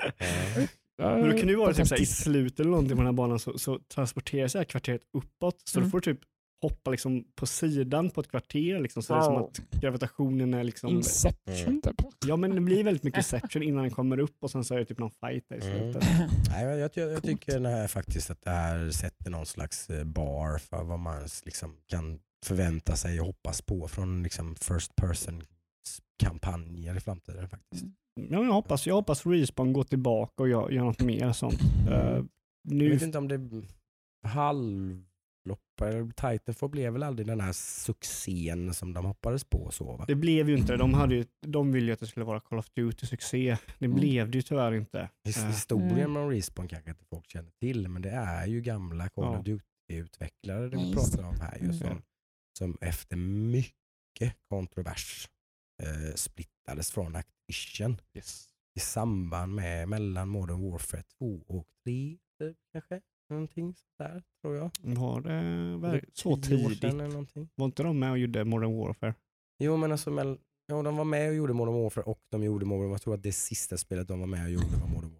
Men då kan det ju vara typ så här, i slutet eller någonting på den här banan så, så transporterar sig det här kvarteret uppåt. Så Mm. du får typ hoppa liksom på sidan på ett kvarter. Liksom, så det är som Wow. att gravitationen är liksom... Inception typ. Ja men det blir väldigt mycket section innan den kommer upp och sen så är det typ någon fight där i Mm. slutet. Nej, jag, jag, jag tycker den här, faktiskt att det här sätter någon slags eh, bar för vad man liksom kan förvänta sig och hoppas på från liksom first person kampanjer i framtiden faktiskt. Ja, jag, hoppas, jag hoppas Respawn går tillbaka och gör, gör något mer sånt. Jag nu, vet inte om det halvloppar, Titanfall blev väl aldrig den här succén som de hoppades på så va? det blev ju inte det. De, hade ju, de ville ju att det skulle vara Call of Duty-succé. Det Mm. blev det ju tyvärr inte. Eh, Historien Mm. med Respawn kanske inte folk känner till men det är ju gamla Call Ja. of Duty-utvecklare det vi pratar om här ju Mm. som, som efter mycket kontrovers eh, splittades från Activision i samband med mellan Modern Warfare 2 och 3 typ, kanske. Någonting sådär tror jag. Var det så tidigt? eller någonting? Var inte de med och gjorde Modern Warfare? Jo men alltså jo, de var med och gjorde Modern Warfare och de gjorde Modern Jag tror att det sista spelet de var med och gjorde var Modern Warfare 2.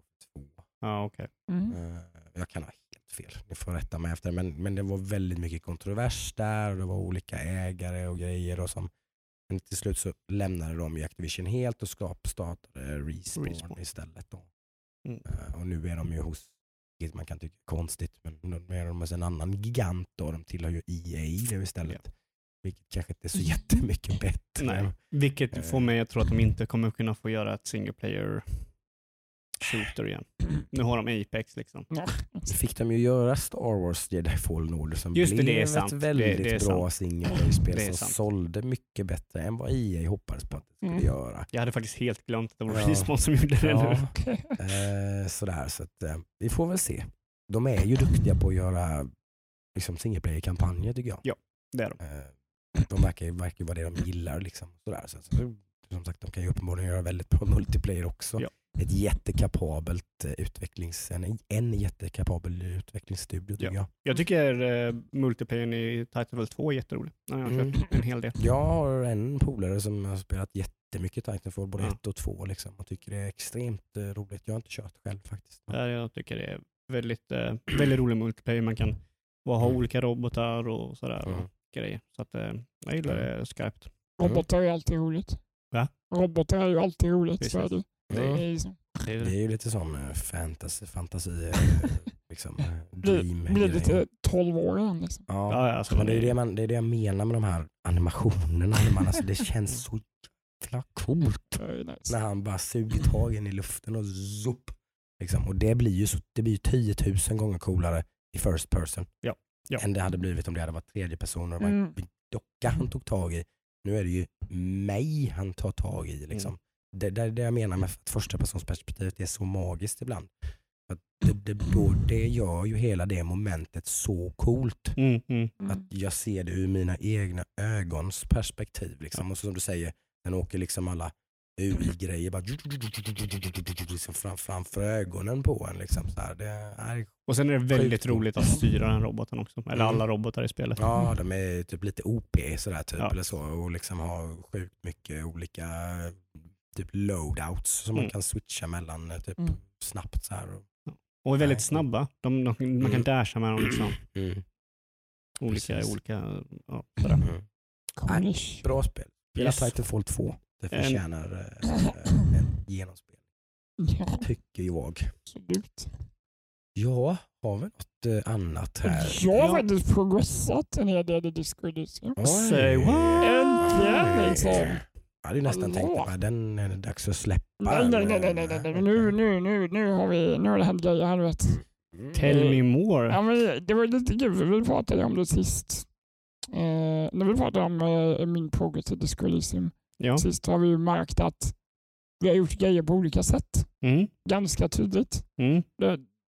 Ja, okej. Mm. Eh, jag kan ha helt fel, ni får rätta mig efter men, men det var väldigt mycket kontrovers där och det var olika ägare och grejer och som men till slut så lämnade de ju Activision helt och skap startade Respawn, Respawn. istället. Då. Mm. Eh, och nu är de ju hos, vilket man kan tycka är konstigt, men nu är de hos en annan gigant då, de tillhör ju EA nu istället. Vilket kanske inte är så jättemycket bättre. Nej. Vilket Eh. får mig att tro att de inte kommer kunna få göra ett single player shooter igen. Nu har de Apex liksom. Ja. Nu fick de ju göra Star Wars Jedi Fallen Order som Just det, blev det är ett sant. väldigt Det- det är bra är som sant. sålde mycket bättre än vad EA hoppades på att det skulle Mm. göra. Jag hade faktiskt helt glömt att det var Ja. Respawn som gjorde det Ja. nu. Eh, sådär, så att, eh, vi får väl se. De är ju duktiga på att göra liksom, single player-kampanjer tycker jag. Det är de. Eh, de verkar ju verkar vara det de gillar. Liksom, sådär. Så, så, som sagt, de kan ju uppenbarligen göra väldigt bra multiplayer också. Ja. Ett jättekapabelt eh, utvecklings, en, en jättekapabel utvecklingsstudio tycker jag. Jag tycker uh, multiplayern i Titanfall 2 är jätterolig. Ja, jag har Mm. kört en hel del. Jag har en polare som har spelat jättemycket Titanfall, både Ja. ett och två liksom, och tycker det är extremt eh, roligt. Jag har inte kört själv faktiskt. Ja, Jag tycker det är väldigt, eh, väldigt rolig multiplayer. Man kan bara ha Mm. olika robotar och sådär. Mm. Och grejer. Så att, eh, jag gillar det skarpt. Robotar är alltid roligt. Va? Robotar är ju alltid roligt. Så är Precis. det. Det Mm. är ju så. Det är ju lite sån eh, fantasy, fantasi, eh, liksom, eh, Blir, dream. blir grej. lite 12 år igen. Liksom. Ja, Ja, alltså, men det är det, man, det är det jag menar med de här animationerna. Man, alltså, det känns så jävla coolt nice. när han bara suger tag in i luften och zoop. Liksom. Och det blir ju så, det blir ju 10 000 gånger coolare i first person Ja, ja. än det hade blivit om det hade varit tredje person och det var Mm. docka han tog tag i. Nu är det ju mig han tar tag i. Mm. Liksom. Det, det är det jag menar med att första persons perspektivet är så magiskt ibland. Att det, det, det gör ju hela det momentet så coolt. Mm, mm. Mm. Att jag ser det ur mina egna ögons perspektiv. Liksom. Och så som du säger, den åker liksom alla UI-grejer bara liksom fram, framför ögonen på en. Liksom. Så här, det är, Och sen är det väldigt Sjukt roligt att styra den roboten också. Eller Mm. alla robotar i spelet. ja, de är typ lite OP sådär, typ, Ja. eller så, och liksom har sjukt mycket olika typ loadouts som Mm. man kan switcha mellan eh, typ, Mm. snabbt. Så här. Och, Och är väldigt Nej. snabba. De, de, man kan Mm. dasha med dem liksom. mm. Olika, Precis. olika, ja. Mm. Coolish. Bra spel. Gilla Yes. Titanfall 2. Det En- förtjänar äh, en genomspel, Ja, tycker jag. absolut. Ja, har vi något eh, annat här? Jag har faktiskt progressat en hel del i Disco Elysium. Oj. Say what? Äntligen, liksom. Jag hade ju nästan Hallå. tänkt att den är det dags att släppa. Nej, nej, nej, nej, nej, Nu, nu, nu, nu har vi, nu har det hänt grejer vet. Mm. Tell me more. Ja, men det var lite kul för vi pratade om det sist. Eh, när vi pratade om eh, min progress i Disco Elysium Ja. sist har vi ju märkt att vi har gjort grejer på olika sätt. Mm. Ganska tydligt. Mm.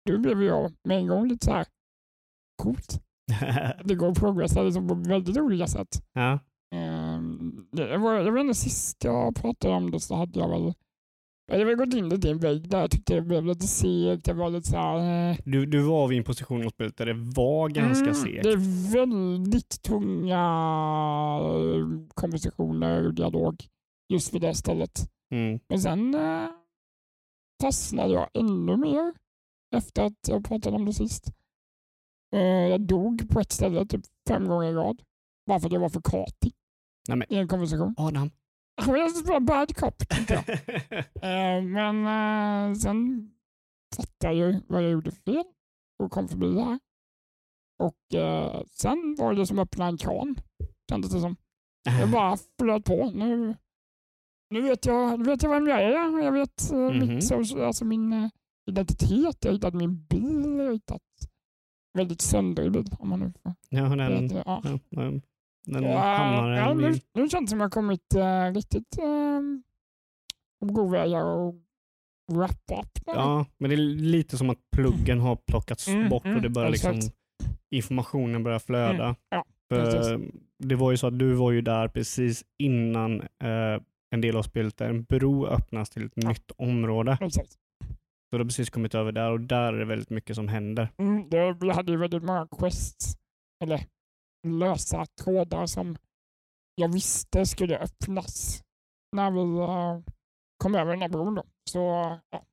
Då blev jag med en gång lite så här coolt. Det går att progressa liksom på väldigt olika sätt. ja. Ehm, det var, jag vet inte, sist jag pratade om det så hade jag väl jag hade väl gått in lite i en vägg där jag tyckte det blev lite segt. Det var lite så här, eh, Du, du var vid en position i spelet där det var ganska mm, segt. Det är väldigt tunga eh, konversationer och dialog just vid det stället. Mm. Men sen eh, fastnade jag ännu mer efter att jag pratade om det sist. Eh, jag dog på ett ställe typ fem gånger i rad. Bara för att jag var för katig Nej, men- i en konversation. Adam. Jag var bara bad cop, tyckte jag. Eh, men eh, sen fattade jag ju vad jag gjorde fel och kom förbi det här. Och eh, sen var det som att öppna en kran, kändes det som. Jag bara flöt på. Nu, nu, vet jag, nu vet jag vem jag är. Jag vet eh, Mhm. mitt, so- alltså min eh, identitet. Jag har hittat min bil. Jag har hittat väldigt söndrig bil. Om man nu får ja, den, ja, ja. Den Ja, hamnar ja, nu, nu känns det som jag har kommit uh, riktigt uh, på god väg och wrap up. Ja, men det är lite som att pluggen har plockats Mm, bort och mm, det börjar liksom informationen börjar flöda. Mm, ja, För det var ju så att du var ju där precis innan eh, en del av spelet där en bro öppnas till ett Ja. nytt område. Exakt. Så du har precis kommit över där och där är det väldigt mycket som händer. Mm, det, vi hade ju väldigt många quests, eller lösa trådar som jag visste skulle öppnas när vi eh, kom över den här bron. Då. Så ja. Ja.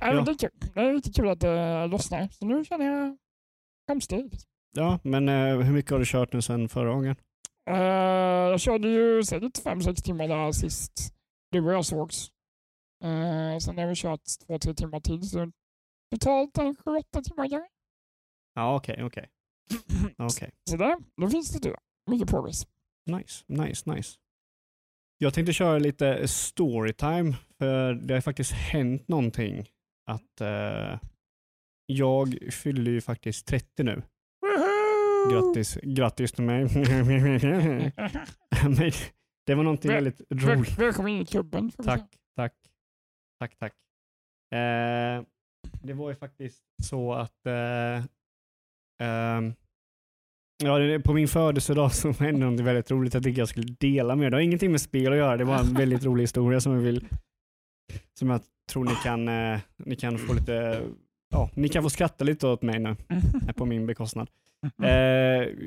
Ja. Det, är kul. det är riktigt kul att det lossnar. Så nu känner jag framsteg. Ja, men eh, hur mycket har du kört nu sedan förra gången? Eh, jag körde ju säkert 5-6 timmar där sist du och jag sågs. Uh, sen har vi kört 2-3 timmar till. Så totalt en 7-8 timmar kanske. Ja, okej, okej. okej. Så där, då finns det du. Mycket progress. Nice, nice, nice. Jag tänkte köra lite storytime, för det har faktiskt hänt någonting. Att eh, jag fyller ju faktiskt 30 nu. Grattis, grattis till mig. Men det var någonting Väl- väldigt Väl- roligt. Välkommen in i klubben. Tack, tack, tack, tack. Eh, det var ju faktiskt så att eh, ehm, ja, på min födelsedag så hände något väldigt roligt. Jag tänkte jag skulle dela med er. Det har ingenting med spel att göra. Det var en väldigt rolig historia som jag vill som jag tror ni kan, eh, ni kan få lite Ja, ni kan få skratta lite åt mig nu på min bekostnad. Eh,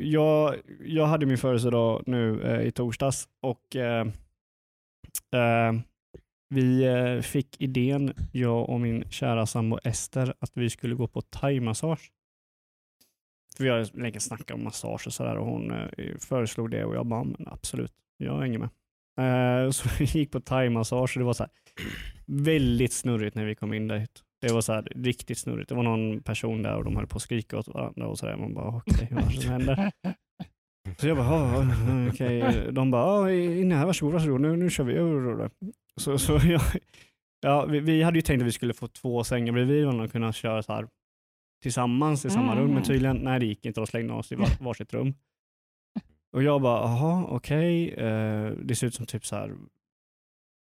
jag, jag hade min födelsedag nu eh, i torsdags och eh, eh, vi eh, fick idén, jag och min kära sambo Ester, att vi skulle gå på thaimassage. För vi har länge snackat om massage och sådär och hon eh, föreslog det och jag bara, men absolut, jag hänger med. Eh, så vi gick på thaimassage och det var så här, väldigt snurrigt när vi kom in dit. Det var så här, riktigt snurrigt. Det var någon person där och de höll på att skrika åt varandra och sådär. Man bara okej, vad är det som händer? Så jag bara, "Ja, ja, okej. De bara, inne här, varsågod, varsågod, nu, nu kör vi. Så, så jag, ja, vi, vi hade ju tänkt att vi skulle få två sängar bredvid varandra och kunna köra så här tillsammans i samma rum, men tydligen, nej det gick inte. De slängde oss i var, varsitt rum. Och jag bara, jaha, okej. Eh, det ser ut som typ så här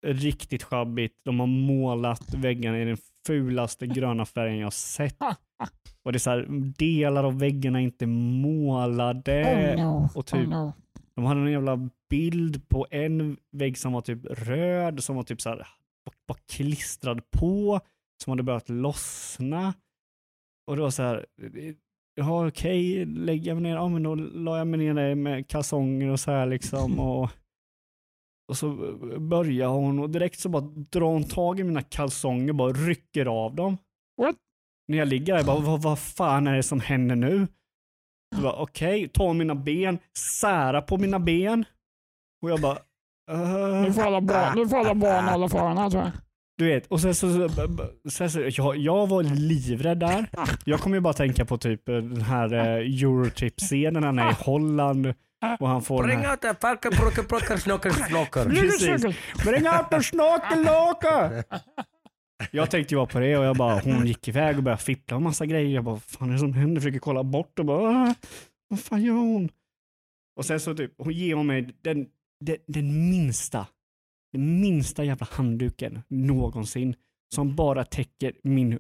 riktigt sjabbigt. De har målat väggarna i den fulaste gröna färgen jag sett. Och det är så här, delar av väggarna är inte målade. oh no. och typ- oh no. De hade en jävla bild på en vägg som var typ röd, som var typ så här, bara klistrad på, som hade börjat lossna. Och var så här, ja okej, lägger jag mig ner, ja men då la jag mig ner där med kalsonger och så här liksom. Och, och så börjar hon och direkt så bara drar hon tag i mina kalsonger och bara rycker av dem. What? När jag ligger där, jag bara, vad, vad fan är det som händer nu? Okej, ta mina ben, sära på mina ben. Och jag bara, Nu uh, får alla barn, nu får alla barn hålla för henne tror jag. Du vet. Och sen så, sen så jag, jag var livrädd där. Jag kommer ju bara tänka på typ den här eh, Eurotrip-scenen när han är i Holland och han får Bring out the falcon, broken, broken, snocker, snocker. Precis. Bring out the snorkelåka! Jag tänkte ju bara på det och jag bara, hon gick iväg och började fippla och massa grejer. Jag bara, vad fan är det som händer? Försöker kolla bort och bara, "Ah, vad fan gör hon? Och sen så typ, hon ger hon mig den, den, den minsta, den minsta jävla handduken någonsin som bara täcker min,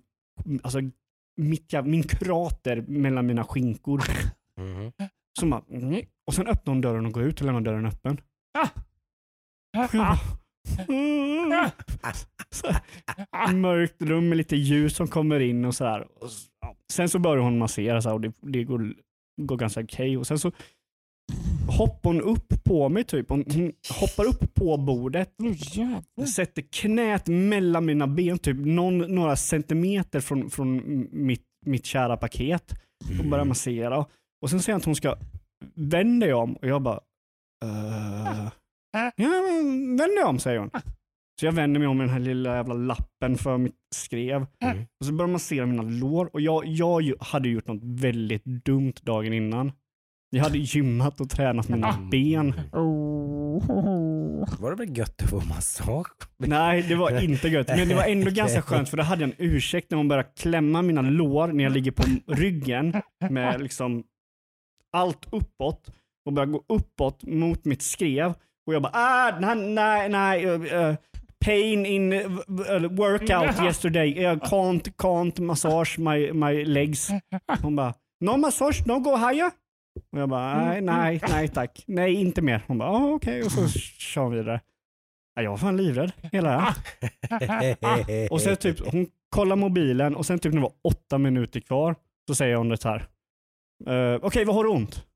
alltså mitt, min krater mellan mina skinkor. Mhm. Som bara, och sen öppnar hon dörren och går ut och lämnar dörren öppen. Jag bara, "Mm." Mörkt rum med lite ljus som kommer in och sådär. Sen så börjar hon massera så här, och det, det går, går ganska okej. Och sen så hoppar hon upp på mig typ. Hon, hon hoppar upp på bordet, sätter knät mellan mina ben, typ någon, några centimeter från, från mitt, mitt kära paket och börjar massera. Och sen säger han att hon ska vända dig om och jag bara uh, Ja, vänd dig om säger hon. Så jag vänder mig om med den här lilla jävla lappen för mitt skrev. Mm. Och så börjar man massera mina lår och jag, jag hade gjort något väldigt dumt dagen innan. Jag hade gymmat och tränat mina Mm. ben. Oh. Var det väl gött att få massage? Nej, det var inte gött. Men det var ändå ganska skönt för då hade jag en ursäkt när hon började klämma mina lår när jag ligger på ryggen med liksom allt uppåt och börjar gå uppåt mot mitt skrev. Och jag bara, ah, nej, nej, nej, uh, pain in uh, workout yesterday. I can't, can't massage my, my legs. Hon bara, no massage, no go higher. Och jag bara, nej, nej, nej tack. Nej, inte mer. Hon bara, ah, okej. Och så kör vi vidare. Ja, Jag var fan livrädd hela den. Och sen typ, hon kollar mobilen och sen typ när det var åtta minuter kvar så säger hon det här. Uh, Okej, vad har du ont?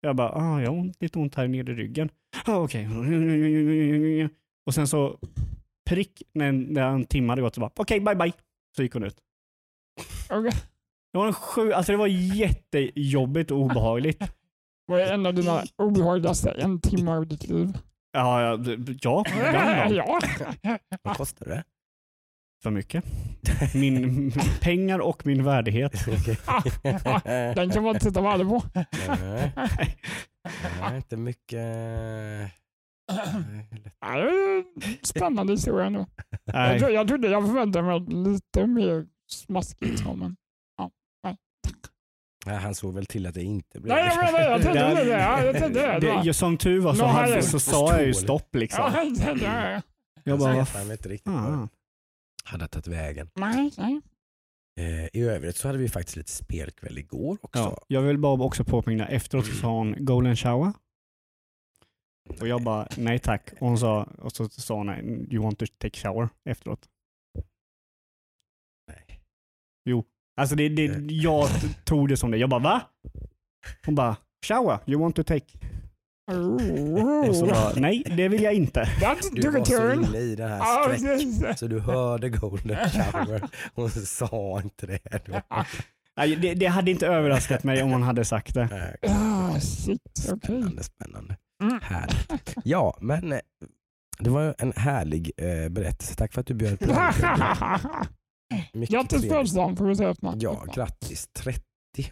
Jag bara, ah, jag har ont, lite ont här nere i ryggen. Ah, Okej. Och sen så prick när en, när en timme hade gått så bara, okej, bye bye. Så gick hon ut. Det var en sju, alltså det var jättejobbigt och obehagligt. Vad är en av dina obehagligaste en timme av ditt liv? Ja, ja, ja ja. Vad kostar det? För mycket. Min, pengar och min värdighet. Den kan man inte sätta värde på. Nej. Nej, inte mycket. Nej, det Spännande historia ändå. Jag, jag trodde jag förväntade mig lite mer smaskigt. Men... Nej, han såg väl till att det inte blev Nej, jag menar jag tänkte Det- det. Ja, jag tänkte det. Det, som tur var så, herre. så sa jag ju stopp liksom. Ja, jag. Jag bara, jag vet inte riktigt vad fan. hade tagit vägen. Nej, nej. Eh, I övrigt så hade vi faktiskt lite spelkväll igår också. Ja, jag vill bara också påminna, efteråt så sa hon golden shower. Och jag bara, nej tack. Och, hon sa, och så sa hon, you want to take shower efteråt. Nej. Alltså det, det, jag tog det som det. Jag bara, va? Hon bara, shower, you want to take? Och så bara, nej det vill jag inte. Du var så inne i den här Ja, stretch precis. så du hörde golden shower. Hon sa inte det. Nej, Det, det hade inte överraskat mig om hon hade sagt det. Ah, shit. Spännande, spännande. Mm. Härligt. Ja, men eh, det var en härlig eh, berättelse. Tack för att du bjöd på den. Mycket Grattis trevligt. födelsedagen får vi säga. Ja, grattis. 30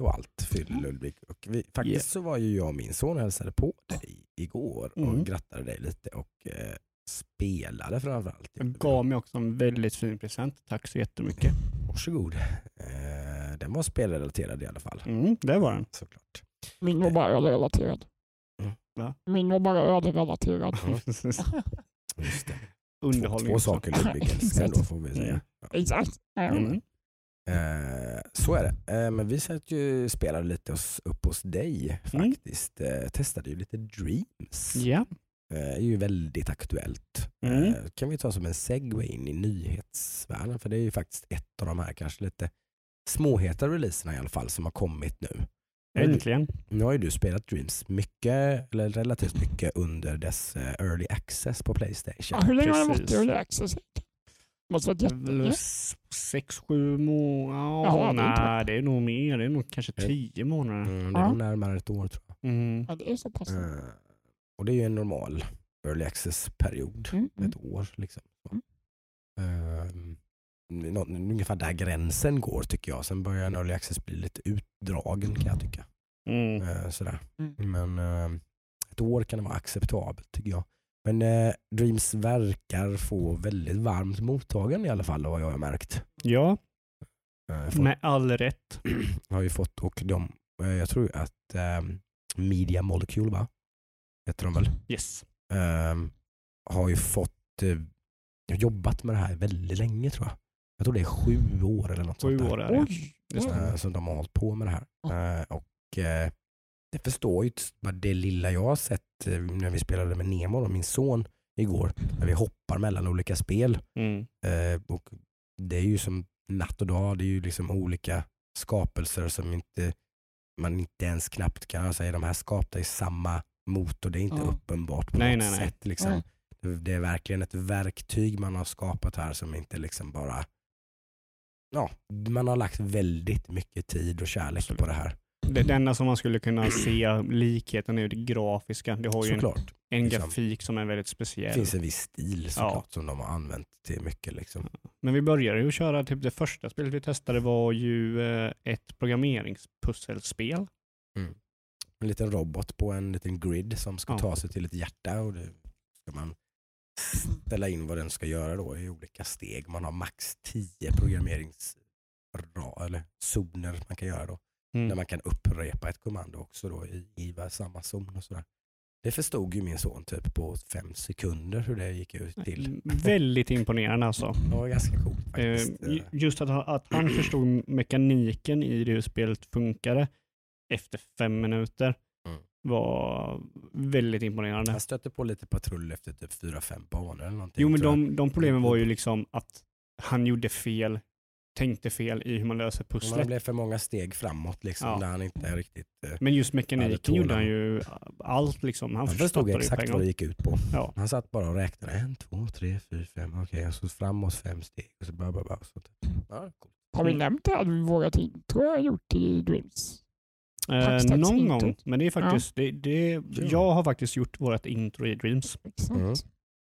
och allt fyller Ludvig. Och vi, faktiskt Yeah. så var ju jag och min son och hälsade på dig igår och Mm. grattade dig lite och eh, spelade framförallt. Jag gav mig också en väldigt fin present. Tack så jättemycket. Varsågod. Eh, den var spelrelaterad i alla fall. Mm, det var den. Såklart. Min var bara öl-relaterad. Mm. Min var bara öl-relaterad. Just det. Underhållning. Två också. saker Ludvig älskar då får vi säga. Mm. Ja. Exakt. Mm. Mm. Eh, så är det. Eh, men vi satt ju spelade lite hos, upp hos dig Mm. faktiskt. Eh, testade ju lite Dreams. Ja. Är ju väldigt aktuellt. Mm. Kan vi ta som en segway in i nyhetsvärlden för det är ju faktiskt ett av de här kanske lite småheta releaserna i alla fall som har kommit nu. Äntligen. Nu har ju du spelat Dreams mycket, eller relativt mycket under dess eh, early access på Playstation. Ja, hur länge har det varit Early Access? Måste varit jättelänge. Sex, sju månader. Jaha, nej, det är nog mer. Det är nog kanske Eh. tio månader. Mm, det är Ja. nog närmare ett år tror jag. Mm. Ja, det är så pass. Eh, och det är ju en normal early access-period. Mm, mm. Ett år liksom. Mm. Ungefär där gränsen går tycker jag. Sen börjar en early access bli lite utdragen kan jag tycka. Mm. Eh, sådär. Mm. Men eh, ett år kan det vara acceptabelt tycker jag. Men eh, Dreams verkar få väldigt varmt mottagande i alla fall vad jag har märkt. Ja, Eh, folk med all rätt. har ju fått, och de, eh, jag tror att eh, Media Molecule va? Heter de väl? Yes. eh, har ju fått eh, jobbat med det här väldigt länge tror jag. Jag tror det är sju år eller något Sju sånt där. år är det. Oj! Det stämmer. Eh, som de har hållit på med det här. Eh, och eh, det förstår ju det lilla jag har sett eh, när vi spelade med Nemo och min son igår. När vi hoppar mellan olika spel. Mm. Eh, och det är ju som natt och dag. Det är ju liksom olika skapelser som inte man inte ens knappt kan säga de här skapta i samma motor. Det är inte Ja. uppenbart på Nej, något nej, nej. sätt. Liksom. Det, det är verkligen ett verktyg man har skapat här som inte liksom bara Ja, man har lagt väldigt mycket tid och kärlek Absolut. på det här. Det, det enda som man skulle kunna se likheten är det grafiska. Det har ju en, Såklart. en liksom. grafik som är väldigt Det speciell. finns en viss stil såklart som de har använt till mycket. Liksom. Men vi började ju köra, typ det första spelet vi testade var ju eh, ett programmeringspusselspel. En liten robot på en liten grid som ska Ja. ta sig till ett hjärta och det ska man ställa in vad den ska göra då i olika steg. Man har max 10 programmerings eller zoner man kan göra då. Mm. Där man kan upprepa ett kommando också då i, i samma zon och sådär. Det förstod ju min son typ på fem sekunder hur det gick ut till. Mm, Väldigt imponerande alltså. Det var ganska coolt Eh, faktiskt. ju- just att, att han förstod mekaniken i hur spelet funkade efter fem minuter. Var väldigt imponerande. Han stötte på lite patrull efter typ fyra, fem banor eller någonting. Jo men tror jag. de, de problemen var ju liksom att han gjorde fel, tänkte fel i hur man löser Men Det pusslet. blev för många steg framåt liksom, Ja. där han inte riktigt... Eh, Men just mekaniken gjorde han ju allt liksom. Han, han förstod exakt vad det gick ut på. Ja. Han satt bara och räknade. En, två, tre, fyra, fem. Okej, och så framåt fem steg. Och så bla, bla. Och så, ja, coolt. Har vi nämnt det? Hade vi vågat intro jag har gjort i Dreams? Eh, någon intro. gång, men det är faktiskt, det, det, jag har faktiskt gjort vårt intro i Dreams. Mm.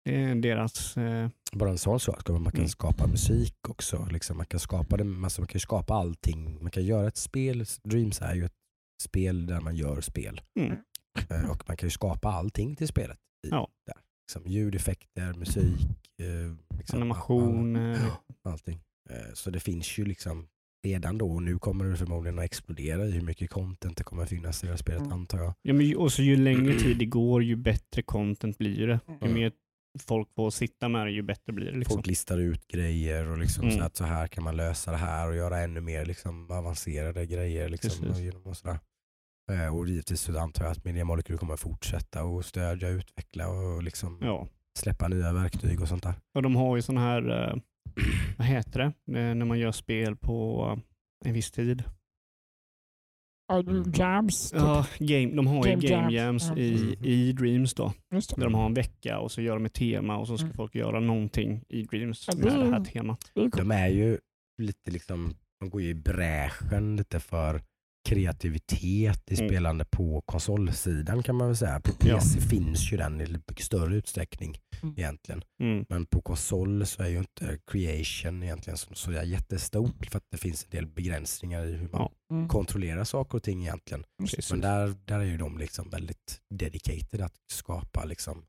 Det är deras, eh, Bara en sån sak. Man kan Mm. skapa musik också. Liksom, man, kan skapa det, alltså, man kan ju skapa allting. Man kan göra ett spel. Dreams är ju ett spel där man gör spel. mm, Eh, och man kan ju skapa allting till spelet. I, Ja. där. Liksom, ljudeffekter, musik, eh, liksom, animation. all- allting. Eh, Så det finns ju liksom redan då och nu kommer det förmodligen att explodera i hur mycket content det kommer finnas i det här spelet Mm. antar jag. Ja, men, och så ju längre tid det går, ju bättre content blir det. Ju Mm. mer folk får sitta med det, ju bättre blir det. Liksom. Folk listar ut grejer och liksom Mm. så att så här kan man lösa det här och göra ännu mer liksom avancerade grejer. Liksom, Precis. och, och, sådär. Eh, och givetvis så antar jag att Media Molecule kommer att fortsätta och stödja, utveckla och liksom Ja. släppa nya verktyg och sånt där. Och de har ju sån här, eh, vad heter det, Eh, när man gör spel på en viss tid. Ja, du Mm. jams. typ. Ja, game, de har Game ju game jams, jams ja. i, Mhm. i Dreams då. Just det. Där de har en vecka och så gör de ett tema och så ska Mm. folk göra någonting i Dreams med det- det här temat. De är ju lite liksom, de går ju i bräschen lite för kreativitet i Mm. spelande på konsolsidan kan man väl säga. På Ja. PC finns ju den i större utsträckning Mm. egentligen. Mm. Men på konsol så är ju inte creation egentligen så, så jättestort för att det finns en del begränsningar i hur man Ja. Mm. kontrollerar saker och ting egentligen. Precis. Men där, där är ju de liksom väldigt dedicated att skapa liksom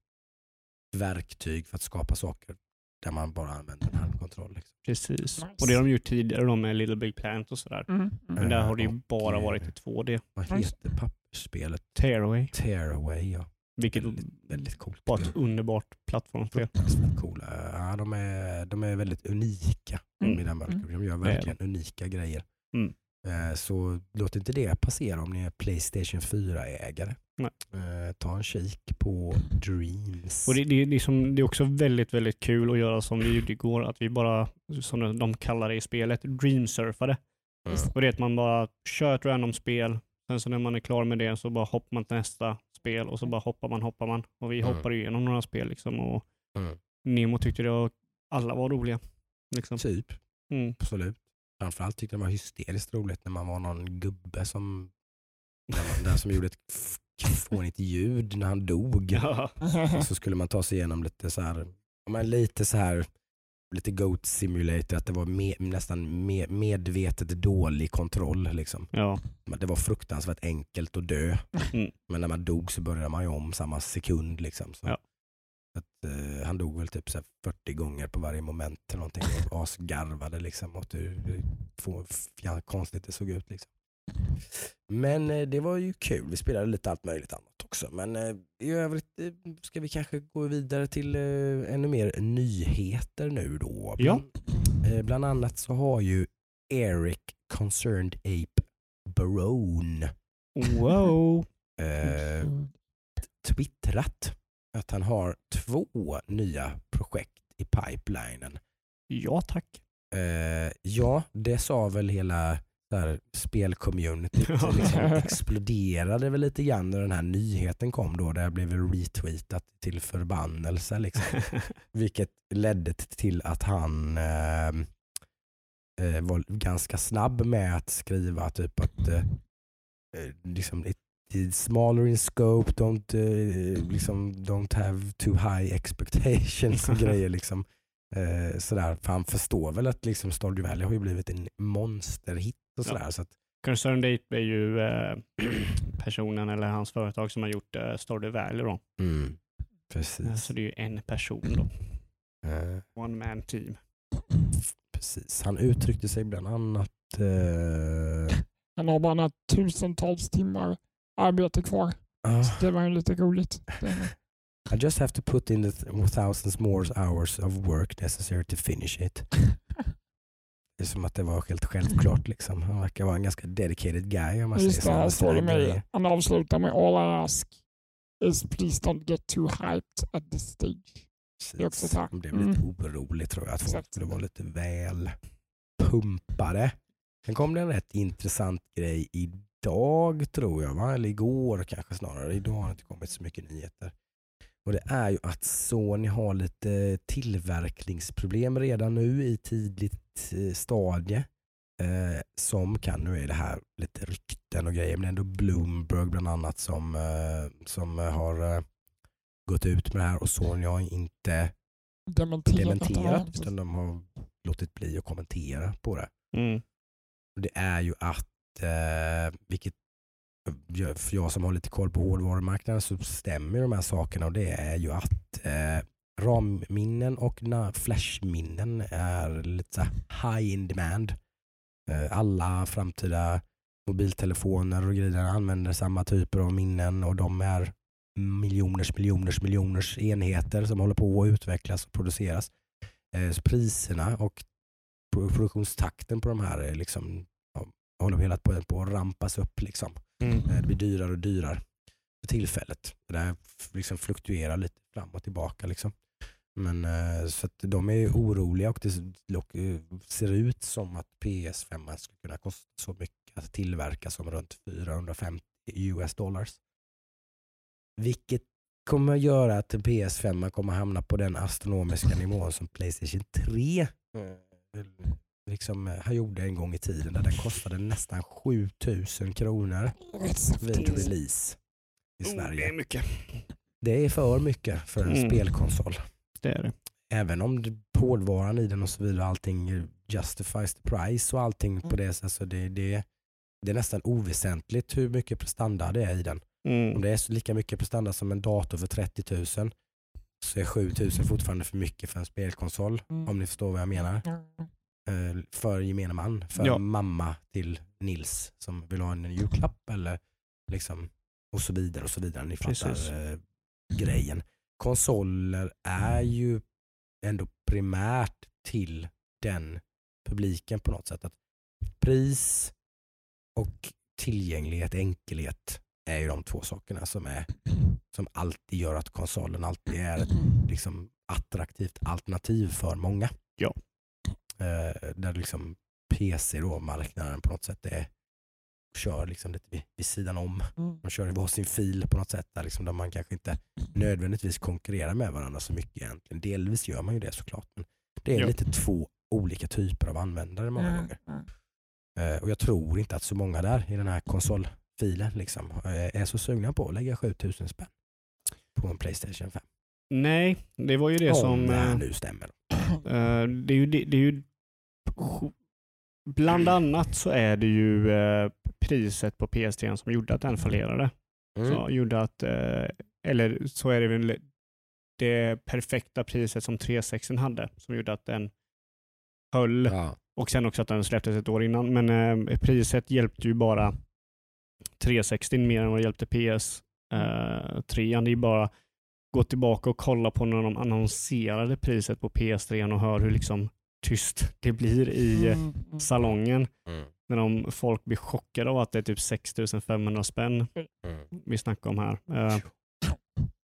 verktyg för att skapa saker där man bara använder en handkontroll. Liksom. Precis. Nice. Och det har de gjort tidigare då med Little Big Planet och sådär. Mm. Mm. Men där har det ju och, bara eh, varit i 2D. Vad Nice. heter pappersspelet? Tearaway. Tearaway ja. Vilket Väldigt, väldigt coolt. var ett underbart plattformsspel. Fruktansvärt coola. Ja, de, är, de är väldigt unika. Mm. De, i den verkligen. de gör verkligen unika grejer. Mm. Eh, Så låt inte det passera om ni är Playstation 4-ägare. Nej. Eh, Ta en kik på Dreams. Och det, det, det, är som, det är också väldigt, väldigt kul att göra som vi gjorde igår, att vi bara, som de kallar det i spelet, dreamsurfade. Mm. Och det är att man bara kör ett random spel, sen så när man är klar med det så bara hoppar man till nästa spel och så bara hoppar man, hoppar man. Och vi Mm. hoppade igenom några spel liksom och Mm. Nemo tyckte det och alla var roliga. Liksom. Typ, Mm. absolut. Framförallt tyckte det var hysteriskt roligt när man var någon gubbe som den, som gjorde ett fånigt ljud när han dog. Ja. Och så skulle man ta sig igenom lite så här, men lite så här lite Goat Simulator, att det var me, nästan me, medvetet dålig kontroll. Liksom. ja. Det var fruktansvärt enkelt att dö. Mm. Men när man dog så började man ju om samma sekund. Liksom. Så. Ja. Att, eh, han dog väl typ så här 40 gånger på varje moment eller någonting och asgarvade liksom åt hur, få- ja, konstigt det såg ut. Liksom. Men eh, det var ju kul. Vi spelade lite allt möjligt annat också. Men eh, i övrigt eh, ska vi kanske gå vidare till eh, ännu mer nyheter nu då. Ja. Eh, bland annat så har ju Eric Concerned Ape Barone Wow. twittrat att han har två nya projekt i pipelinen. Ja tack. Eh, ja, det sa väl hela spelcommunityt. Ja. Det liksom exploderade väl lite grann när den här nyheten kom då. Det blev retweetat till förbannelse. Liksom. Vilket ledde till att han eh, eh, var ganska snabb med att skriva typ att eh, eh, liksom, smaller in scope, don't, eh, liksom, don't have too high expectations och grejer. Liksom. Eh, sådär. För han förstår väl att liksom, Stardew Valley har ju blivit en monsterhit och Ja. sådär. Så att, Concerned Ape är ju eh, personen eller hans företag som har gjort eh, Stardew Valley då. mm, precis. Så det är ju en person då. Eh, One man team. precis. Han uttryckte sig bland annat eh, Han har bara tusentals timmar arbete kvar. ah, Det var ju lite roligt. Det- I just have to put in the th- thousands more hours of work necessary to finish it. Det är som att det var helt självklart. Liksom. Han verkar vara en ganska dedicated guy om man Just det, säger här så. står det med. Han avslutar med All I ask is please don't get too hyped at this stage. Det Precis. så här. Han blev lite Mm. orolig tror jag. Att folk Exakt. skulle vara lite väl pumpade. Sen kom det en rätt intressant grej idag tror jag. Va? Eller igår kanske snarare. Idag har det inte kommit så mycket nyheter. Och det är ju att Sony har lite tillverkningsproblem redan nu i tidigt eh, stadie. Eh, som kan, nu är det här lite rykten och grejer, men ändå Bloomberg bland annat som, eh, som har eh, gått ut med det här och Sony har inte Dementerat. dementerat utan de har låtit bli att kommentera på det. Mm. Det är ju att, eh, vilket för jag som har lite koll på hårdvarumarknaden så stämmer de här sakerna och det är ju att eh, ramminnen och flashminnen är lite så high in demand. Eh, alla framtida mobiltelefoner och grejer använder samma typer av minnen och de är miljoners, miljoners, miljoners enheter som håller på att utvecklas och produceras. Eh, så priserna och produktionstakten på de här är liksom, håller hela på, på att rampas upp. Liksom. Mm. Eh, Det blir dyrare och dyrare för tillfället. Det där liksom fluktuerar lite fram och tillbaka. Liksom. Men, eh, så att de är oroliga och det eh, ser ut som att PS5 skulle kunna kosta så mycket att tillverka som runt 450 US dollars. Vilket kommer att göra att PS5 kommer hamna på den astronomiska nivån som Playstation 3 eh, liksom, eh, han gjorde en gång i tiden där den kostade nästan 7000 kronor vid release i Oh, det Sverige. är mycket. Det är för mycket för en Mm. spelkonsol. Det är det. Även om det- hårdvaran i den och så vidare, allting justifies the price och allting på det sättet. Så det, det, det är nästan oväsentligt hur mycket prestanda det är i den. Om Mm. det är så lika mycket prestanda som en dator för 30 000 så är 7 000 fortfarande för mycket för en spelkonsol. Mm. Om ni förstår vad jag menar. Eh, För gemene man. För Ja. mamma till Nils som vill ha en julklapp eller liksom och så vidare och så vidare. Ni Precis. fattar eh, grejen. Konsoler är ju ändå primärt till den publiken på något sätt. Att pris och tillgänglighet, enkelhet är ju de två sakerna som, är, som alltid gör att konsolen alltid är ett liksom, attraktivt alternativ för många. Ja. Eh, där liksom PC då, marknaden på något sätt är, kör liksom lite vid, vid sidan om. Mm. De kör i varsin fil på något sätt där, liksom, där man kanske inte nödvändigtvis konkurrerar med varandra så mycket egentligen. Delvis gör man ju det såklart. Men det är Ja. lite två olika typer av användare många Mm. gånger. Eh, och jag tror inte att så många där i den här konsolfilen liksom, eh, är så sugna på att lägga 7000 spänn på en Playstation 5. Nej, det var ju det Om som... här eh, nu stämmer. Eh, det är ju, det, det är ju Bland annat så är det ju eh, priset på PS3 som gjorde att den fallerade. Mm. Så gjorde att, eh, eller så är det väl det perfekta priset som 360 hade som gjorde att den höll Ja. och sen också att den släpptes ett år innan. Men eh, priset hjälpte ju bara 360 mer än vad det hjälpte PS eh, 3. Det är bara gå tillbaka och kolla på när de annonserade priset på PS3 och hör hur liksom tyst det blir i Mm, mm. salongen. Mm. När de, folk blir chockade av att det är typ 6500 spänn Mm. vi snackar om här. Eh,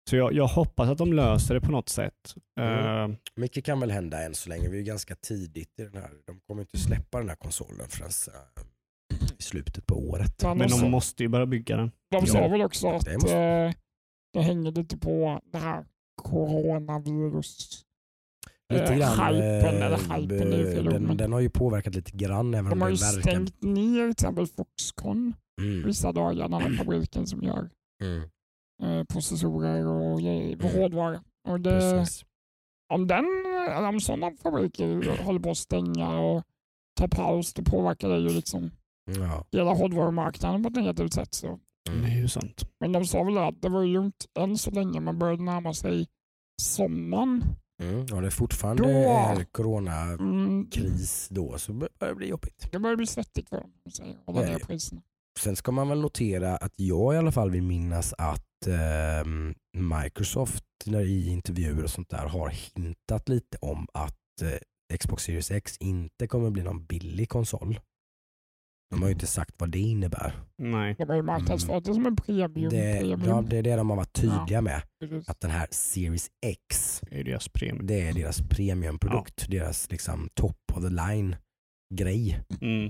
så jag, jag hoppas att de löser det på något sätt. Eh, Mycket kan väl hända än så länge. Vi är ganska tidigt i den här. De kommer inte släppa den här konsolen förrän eh, i slutet på året. Men men de, måste ju börja bygga den. de sa Ja, väl också att det måste- det hänger lite på det här coronavirus. Lite eh, grann. hypen, eh, eller hypen, det är den, men- den har ju påverkat lite grann även De har det ju verkar... stängt ner till exempel Foxconn Mm. vissa dagar, den här fabriken som gör Mm. eh, processorer och Mm. hårdvara. Och det, om, den, om sådana fabriker håller på att stänga och ta paus, då påverkar det ju liksom Ja. hela hårdvarumarknaden på ett negativt sätt. Så. Det Mm. är ju sant. Men de sa väl att det var ju lugnt än så länge man började närma sig sommaren. Mm. Ja, det är fortfarande Då- är coronakris Mm, då så börjar det bli jobbigt. det börjar bli svettigt för dem. om man är priserna. Sen ska man väl notera att jag i alla fall vill minnas att ehm, Microsoft när i intervjuer och sånt där har hintat lite om att eh, Xbox Series X inte kommer bli någon billig konsol. De har ju inte sagt vad det innebär. Nej. De har ju marknadsfört det som en premium. Det, premium. ja, det är det de har varit tydliga med. Precis. Att den här Series X, Det är deras premium. det är deras premiumprodukt. Deras liksom top of the line grej. Mm.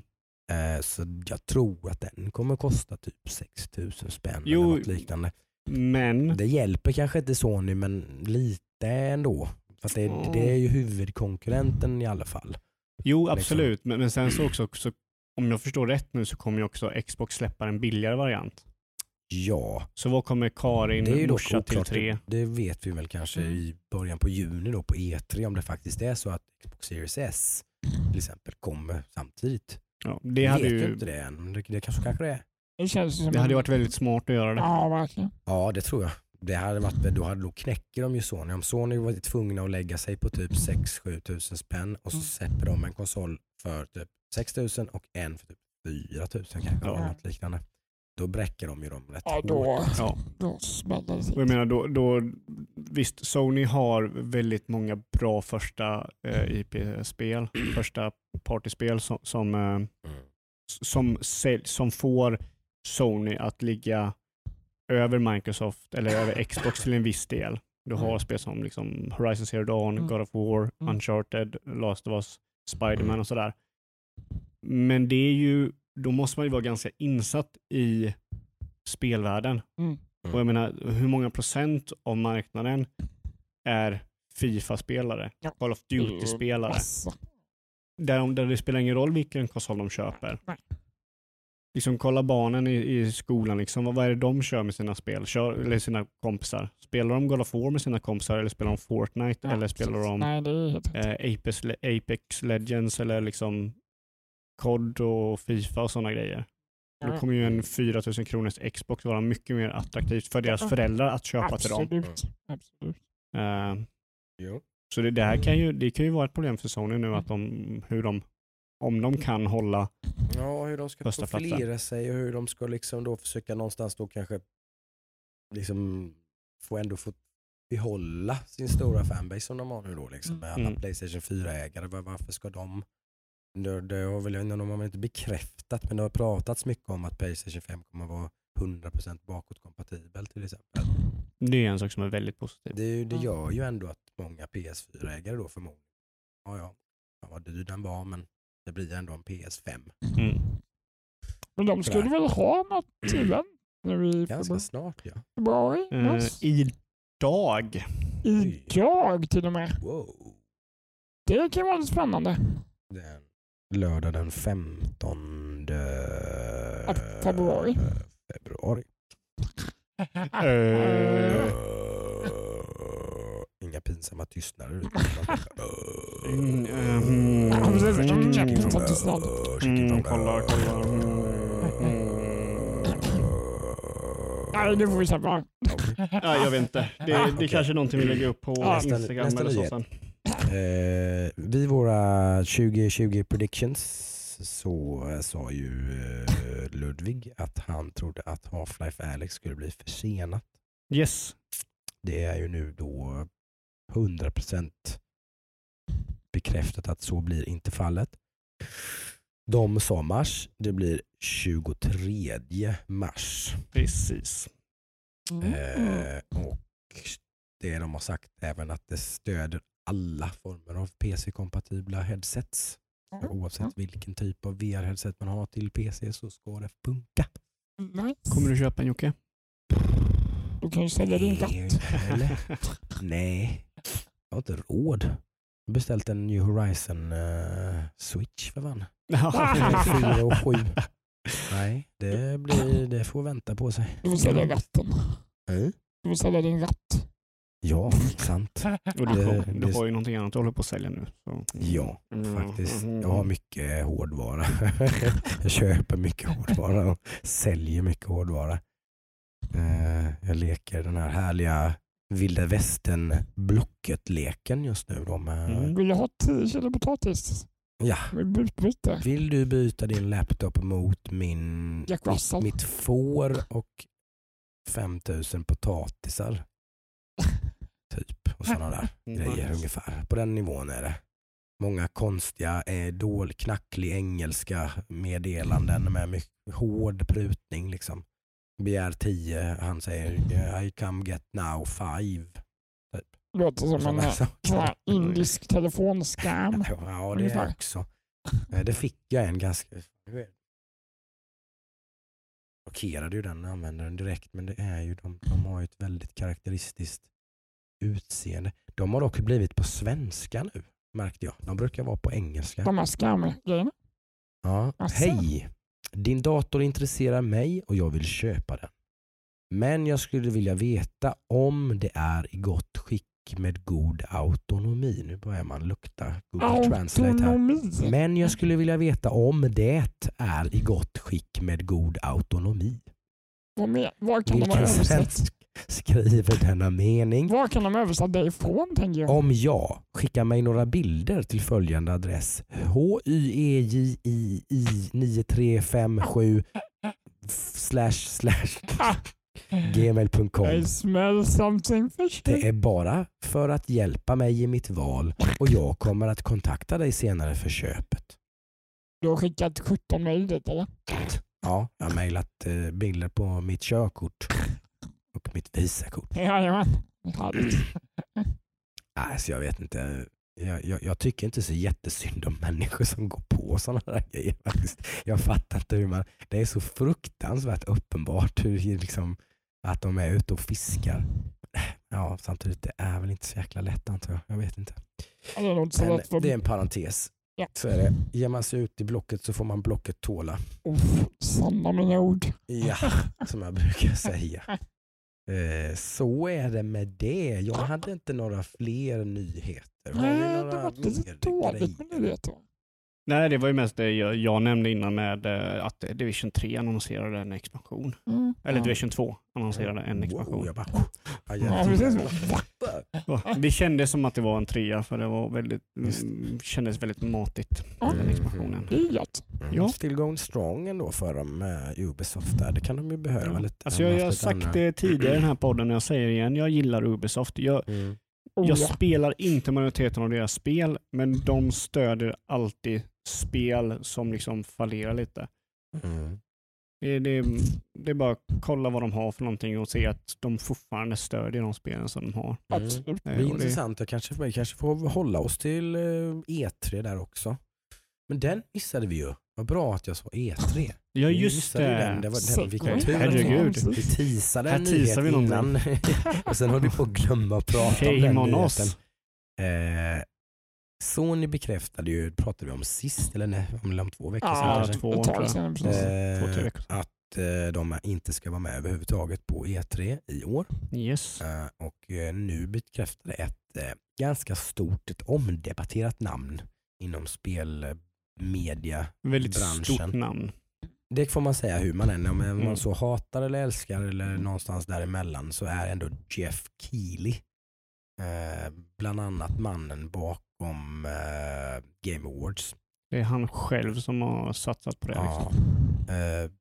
Eh, så jag tror att den kommer kosta typ 6000 spänn Jo. eller något liknande. Men Det hjälper kanske inte Sony men lite ändå. För att det, Mm. det är ju huvudkonkurrenten i alla fall. Jo, absolut. Men, men sen så också, så, om jag förstår rätt nu så kommer ju också Xbox släppa en billigare variant. Ja, Så vad kommer Karin, det är ju dock morsa till oklart. tre? Det vet vi väl kanske i början på juni då på E3 om det faktiskt är så att Xbox Series S till exempel kommer samtidigt. Ja, det Vi hade vet ju inte det än. men Det, det kanske, kanske det är. Det känns som det hade ju en- varit väldigt smart att göra det. Ja, verkligen. Ja det tror jag. Det hade varit, då, hade, då knäcker de ju Sony. Om Sony var tvungna att lägga sig på typ 6-7 tusen spänn och så Mm. släpper de en konsol för typ 6 tusen och en för typ 4 tusen kanske. Ja. eller Något liknande. Då bräcker de ju dem rätt Ja, hårt. då, Ja. då smäller det jag menar, då, då, visst, Sony har väldigt många bra första eh, IP-spel, första partyspel som, som, eh, Mm. som, säl- som får Sony att ligga över Microsoft eller över Xbox till en viss del. Du har Mm. spel som liksom Horizon Zero Dawn, Mm. God of War, Mm. Uncharted, Last of Us, Spiderman Mm. och sådär. Men det är ju, då måste man ju vara ganska insatt i spelvärlden. Mm. Och jag menar, hur många procent av marknaden är Fifa-spelare? Ja. Call of Duty-spelare? Massa. där, de- där det spelar ingen roll vilken konsol de köper. Nej. Liksom kolla barnen i, i skolan, liksom, vad, vad är det de kör med sina spel? Kör, eller sina kompisar? Spelar de God of War med sina kompisar eller spelar de Fortnite? Ja, eller spelar precis. de Nej, eh, Apex, Apex Legends eller liksom COD och Fifa och sådana grejer? Då kommer ju en 4000 kronors Xbox vara mycket mer attraktivt för deras föräldrar att köpa till dem. Absolut. Absolut. Eh, Jo. så det där kan ju, det kan ju vara ett problem för Sony nu att de, hur de, om de kan hålla, Ja, hur de ska Första profilera platsen. sig och hur de ska liksom då försöka någonstans då kanske liksom få ändå få behålla sin stora fanbase som de har nu då liksom med alla Mm. Playstation 4-ägare. Var- Varför ska de det, det har väl, de har väl inte bekräftat men det har pratats mycket om att Playstation 5 kommer vara 100% bakåtkompatibel till exempel. det är en sak som är väldigt positiv. Det, det gör ju ändå att många PS4-ägare då förmodligen, ja ja, ja vad dyr den var men det blir ändå en PS5. Mm. Men de skulle Sådär. väl ha något event nu i Ganska snart ja. februari? Eh, mars? idag, Idag till och med. Wow. Det kan vara lite spännande. Den, lördag den 15 Att februari. februari. Eh. Inga pinsamma tystnader. utan man bara, Mm, kolla, kolla. Nej, det får vi släppa. Ja, jag vet inte. Det, det Okej. kanske är någonting vi lägger upp på Instagram eller så sen. Eh, vid våra 2020 predictions så sa ju eh, Ludvig att han trodde att Half-Life Alyx skulle bli försenat. Yes. Det är ju nu då 100% bekräftat att så blir inte fallet. De sa mars, det blir 23 mars. Precis. Mm. Eh, och det de har sagt även att det stöder alla former av PC-kompatibla headsets. Så oavsett vilken typ av VR-headset man har till PC så ska det funka. Nice. Kommer du köpa en Jocke? Du kan ju sälja din katt. Nej, jag har inte råd. Jag har beställt en New Horizon eh, Switch för fan. Fyra och sju. Nej, det, blir, det får vänta på sig. Du får sälja ratten. Mm. Du får sälja din ratt. Ja, sant. Och du, Det- du det- har ju någonting annat du håller på att sälja nu. Så. Ja, Mm, faktiskt. mm, Jag har mycket hårdvara. jag köper mycket hårdvara och säljer mycket hårdvara. Eh, Jag leker den här härliga vilda västern blocket-leken just nu. Då med, Mm. Vill du ha 10 kilo potatis? Ja, utbyte? vill du byta din laptop mot min, mitt, mitt får och 5000 potatisar? Typ, och sådana där grejer Nice. ungefär. På den nivån är det. Många konstiga, eh, dålig, knacklig engelska meddelanden med mycket hård prutning. Liksom. Begär 10, han säger I come get now five. Låter som en indisk telefonscam. Ja, det är också. Eh, Det fick jag en ganska... Blockerade ju den användaren direkt men det är ju de, de har ju ett väldigt karaktäristiskt utseende. De har dock blivit på svenska nu märkte jag. De brukar vara på engelska. De här scam-grejerna. Ja. Asså. Hej! Din dator intresserar mig och jag vill köpa den. Men jag skulle vilja veta om det är i gott skick med god autonomi. Nu börjar man lukta Google Translate här. Autonomi. Men jag skulle vilja veta om det är i gott skick med god autonomi. Vad, med, vad kan de ha Vilken översatt? Skriver denna mening? Var kan de översatt det ifrån tänker jag? Om jag skickar mig några bilder till följande adress E HYEJII 9357 slash slash gmail.com I smell something fishy. Det är bara för att hjälpa mig i mitt val och jag kommer att kontakta dig senare för köpet. Du har skickat 17 mejl dit eller? Ja, jag har mejlat eh, bilder på mitt körkort och mitt visakort. Jajamän. Alltså jag vet inte. Jag, jag, jag tycker inte så jättesynd om människor som går på sådana här grejer. Faktiskt. Jag fattar inte hur man... Det är så fruktansvärt uppenbart hur liksom, att de är ute och fiskar. Ja, samtidigt det är väl inte så jäkla lätt antar jag. Jag vet inte. Men det är en parentes. Ja. Så är det. Ger man sig ut i blocket så får man blocket tåla. Uff, sanna mina ord. Ja, som jag brukar säga. Eh, Så är det med det. Jag hade inte några fler nyheter. Nej, det var lite dåligt med nyheter. Nej, det var ju mest det jag, jag nämnde innan med eh, att Division 3 annonserade en expansion. Mm. Eller ja. Division 2 annonserade en Wow, expansion. jag bara, Ja, ja, precis. Det kändes som att det var en trea för det var väldigt, mm, kändes väldigt matigt. Ja. Den expansionen. Gött. Mm. Ja. Still going strong ändå för dem med Ubisoft där. Det kan de ju behöva Ja. lite. Alltså jag, har sagt det tidigare i den här podden och jag säger det igen. Jag gillar Ubisoft. Jag, Mm. Oh, jag ja. spelar inte majoriteten av deras spel, men de stöder alltid spel som liksom fallerar lite. Mm. Det, det, det är bara att kolla vad de har för någonting och se att de fortfarande stödjer de spelen som de har. Mm. Absolut. Eh, Det är det- intressant. Jag kanske, kanske får hålla oss till eh, E3 där också. Men den missade vi ju. Vad bra att jag sa E3. Ja, just missade ju Den. Det det. var, den, vilken tur. Herregud. Vi teasade en nyhet vi innan och sen höll vi på att glömma att prata om Shame den on nyheten. oss. Eh, Sony bekräftade ju, pratade vi om sist, eller nej, om, om två veckor sedan Ja, kanske. två tror jag. sedan. Eh, Två, tre veckor sedan. att eh, de inte ska vara med överhuvudtaget på E3 i år. Yes. Eh, och eh, nu bekräftade ett eh, ganska stort, ett omdebatterat namn inom spelmedia. Väldigt branschen. stort namn. Det får man säga hur man än, om Mm. man så hatar eller älskar eller någonstans däremellan så är ändå Jeff Keely eh, bland annat mannen bakom eh, Game Awards. Det är han själv som har satsat på det. Ja. Liksom. Eh,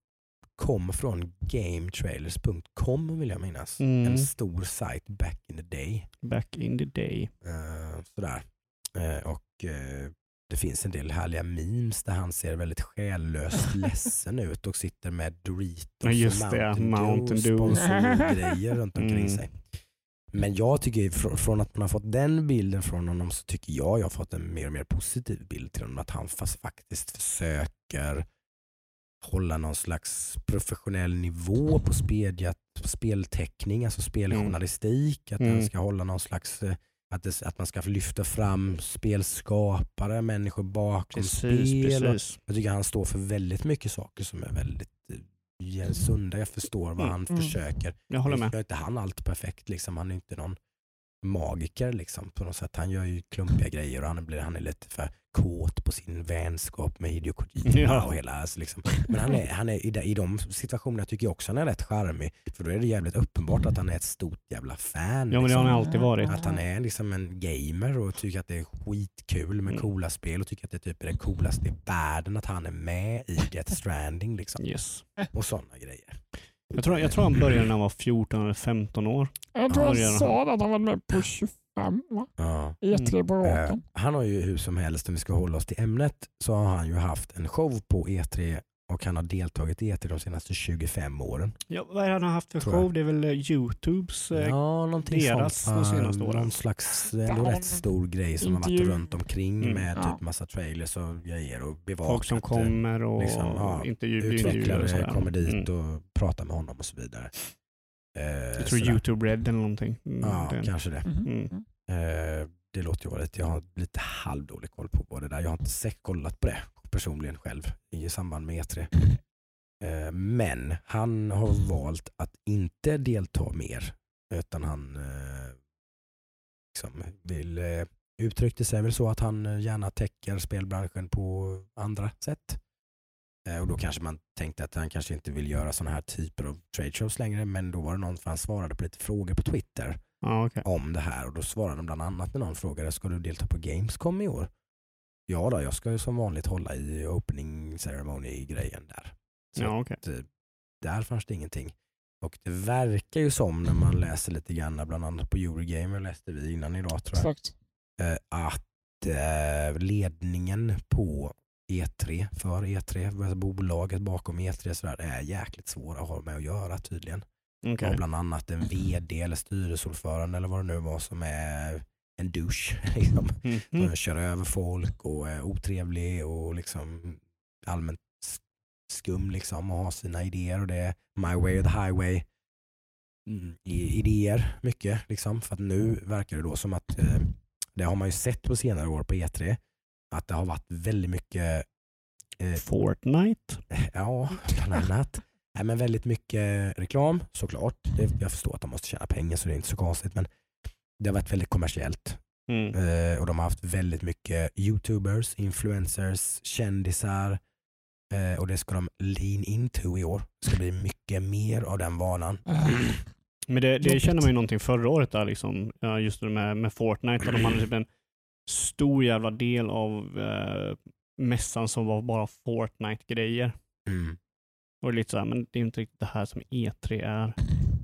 kom från gametrailers.com vill jag minnas. Mm. En stor sajt back in the day. Back in the day. Eh, sådär. Eh, och eh, det finns en del härliga memes där han ser väldigt själlöst ledsen ut och sitter med Doritos och det, Mountain, Mountain Dew Dew. sponsorgrejer runt omkring Mm. sig. Men jag tycker fr- från att man har fått den bilden från honom så tycker jag jag har fått en mer och mer positiv bild till honom. Att han fast faktiskt försöker hålla någon slags professionell nivå på spel, spelteckning, alltså speljournalistik. Att Mm. ska hålla någon slags eh, att, det, att man ska lyfta fram spelskapare, människor bakom Precis, spel. precis. Jag tycker han står för väldigt mycket saker som är väldigt eh, sunda. Jag förstår vad Mm, han mm. försöker. Jag håller med. gör inte han allt perfekt. Liksom. Han är inte någon magiker liksom, på något sätt. Han gör ju klumpiga grejer och han, blir, han är lite för kåt på sin vänskap med Hideo Kojima Ja. och hela, alltså, liksom. Men han är, han är i, de, i de situationerna tycker jag också han är rätt charmig. För då är det jävligt uppenbart att han är ett stort jävla fan. Ja men det har liksom. han alltid varit. Att han är liksom en gamer och tycker att det är skitkul med Mm. coola spel och tycker att det typ är det coolaste i världen att han är med i Death Stranding liksom. Yes. Och sådana grejer. Jag tror, jag tror han började när han var 14 eller 15 år. Jag tror Ja, han sa det att han var med på 25 va? Ja. E3 på Eh, han har ju hur som helst, om vi ska hålla oss till ämnet, så har han ju haft en show på E3 och han har deltagit i E3 de senaste 25 åren. Ja, vad är det han har haft för show? Det är väl eh, Youtubes? eh, Ja, någonting deras sånt. de senaste åren. Någon slags ändå Ja, rätt stor grej som har varit intervju. runt omkring Mm. med Ja. typ massa trailers och grejer och bevakat. Folk som eh, kommer och liksom, ja, intervju, intervjuer och utvecklare sådär. kommer dit Mm. och pratar med honom och så vidare. Eh, Jag tror sådär. Youtube Red eller någonting. Mm, Ja, den. kanske det. Mhm. Mm. Eh, det låter ju vara lite, jag har lite halvdålig koll på vad det där. Jag har inte sett, kollat på det personligen själv i samband med E3. Eh, men han har valt att inte delta mer utan han eh, liksom vill, eh, uttryckte sig väl så att han eh, gärna täcker spelbranschen på andra sätt. Eh, och då kanske man tänkte att han kanske inte vill göra sådana här typer av trade shows längre men då var det någon, för han svarade på lite frågor på Twitter Ja, okej. om det här och då svarade de bland annat när någon frågade ska du delta på Gamescom i år? Ja då, jag ska ju som vanligt hålla i opening ceremony-grejen där. Så Ja, okej. att, eh, där fanns det ingenting. Och det verkar ju som när man läser lite grann, bland annat på Eurogamer läste vi innan idag tror jag, Exakt. eh, att eh, ledningen på E3, för E3, alltså bolaget bakom E3 så där, är jäkligt svåra att ha med att göra tydligen. Okej. Och bland annat en vd eller styrelseordförande eller vad det nu var som är en douche. Liksom. Mhm. Som kör över folk och är otrevlig och liksom allmänt skum liksom och har sina idéer och det är my way or the highway mm, idéer mycket liksom. För att nu verkar det då som att eh, det har man ju sett på senare år på E3 att det har varit väldigt mycket, eh, Fortnite. ja, bland annat. Nej, men väldigt mycket reklam såklart. Det, jag förstår att de måste tjäna pengar så det är inte så konstigt. Men det har varit väldigt kommersiellt. Mm. Eh, och de har haft väldigt mycket youtubers, influencers, kändisar. Eh, och det ska de lean into i år. Det ska bli mycket mer av den vanan. Men det, det känner man ju någonting förra året där liksom. Just det med, med Fortnite. Där de hade typ en stor jävla del av eh, mässan som var bara Fortnite-grejer. Mm. Och lite såhär, men det är inte riktigt det här som E3 är.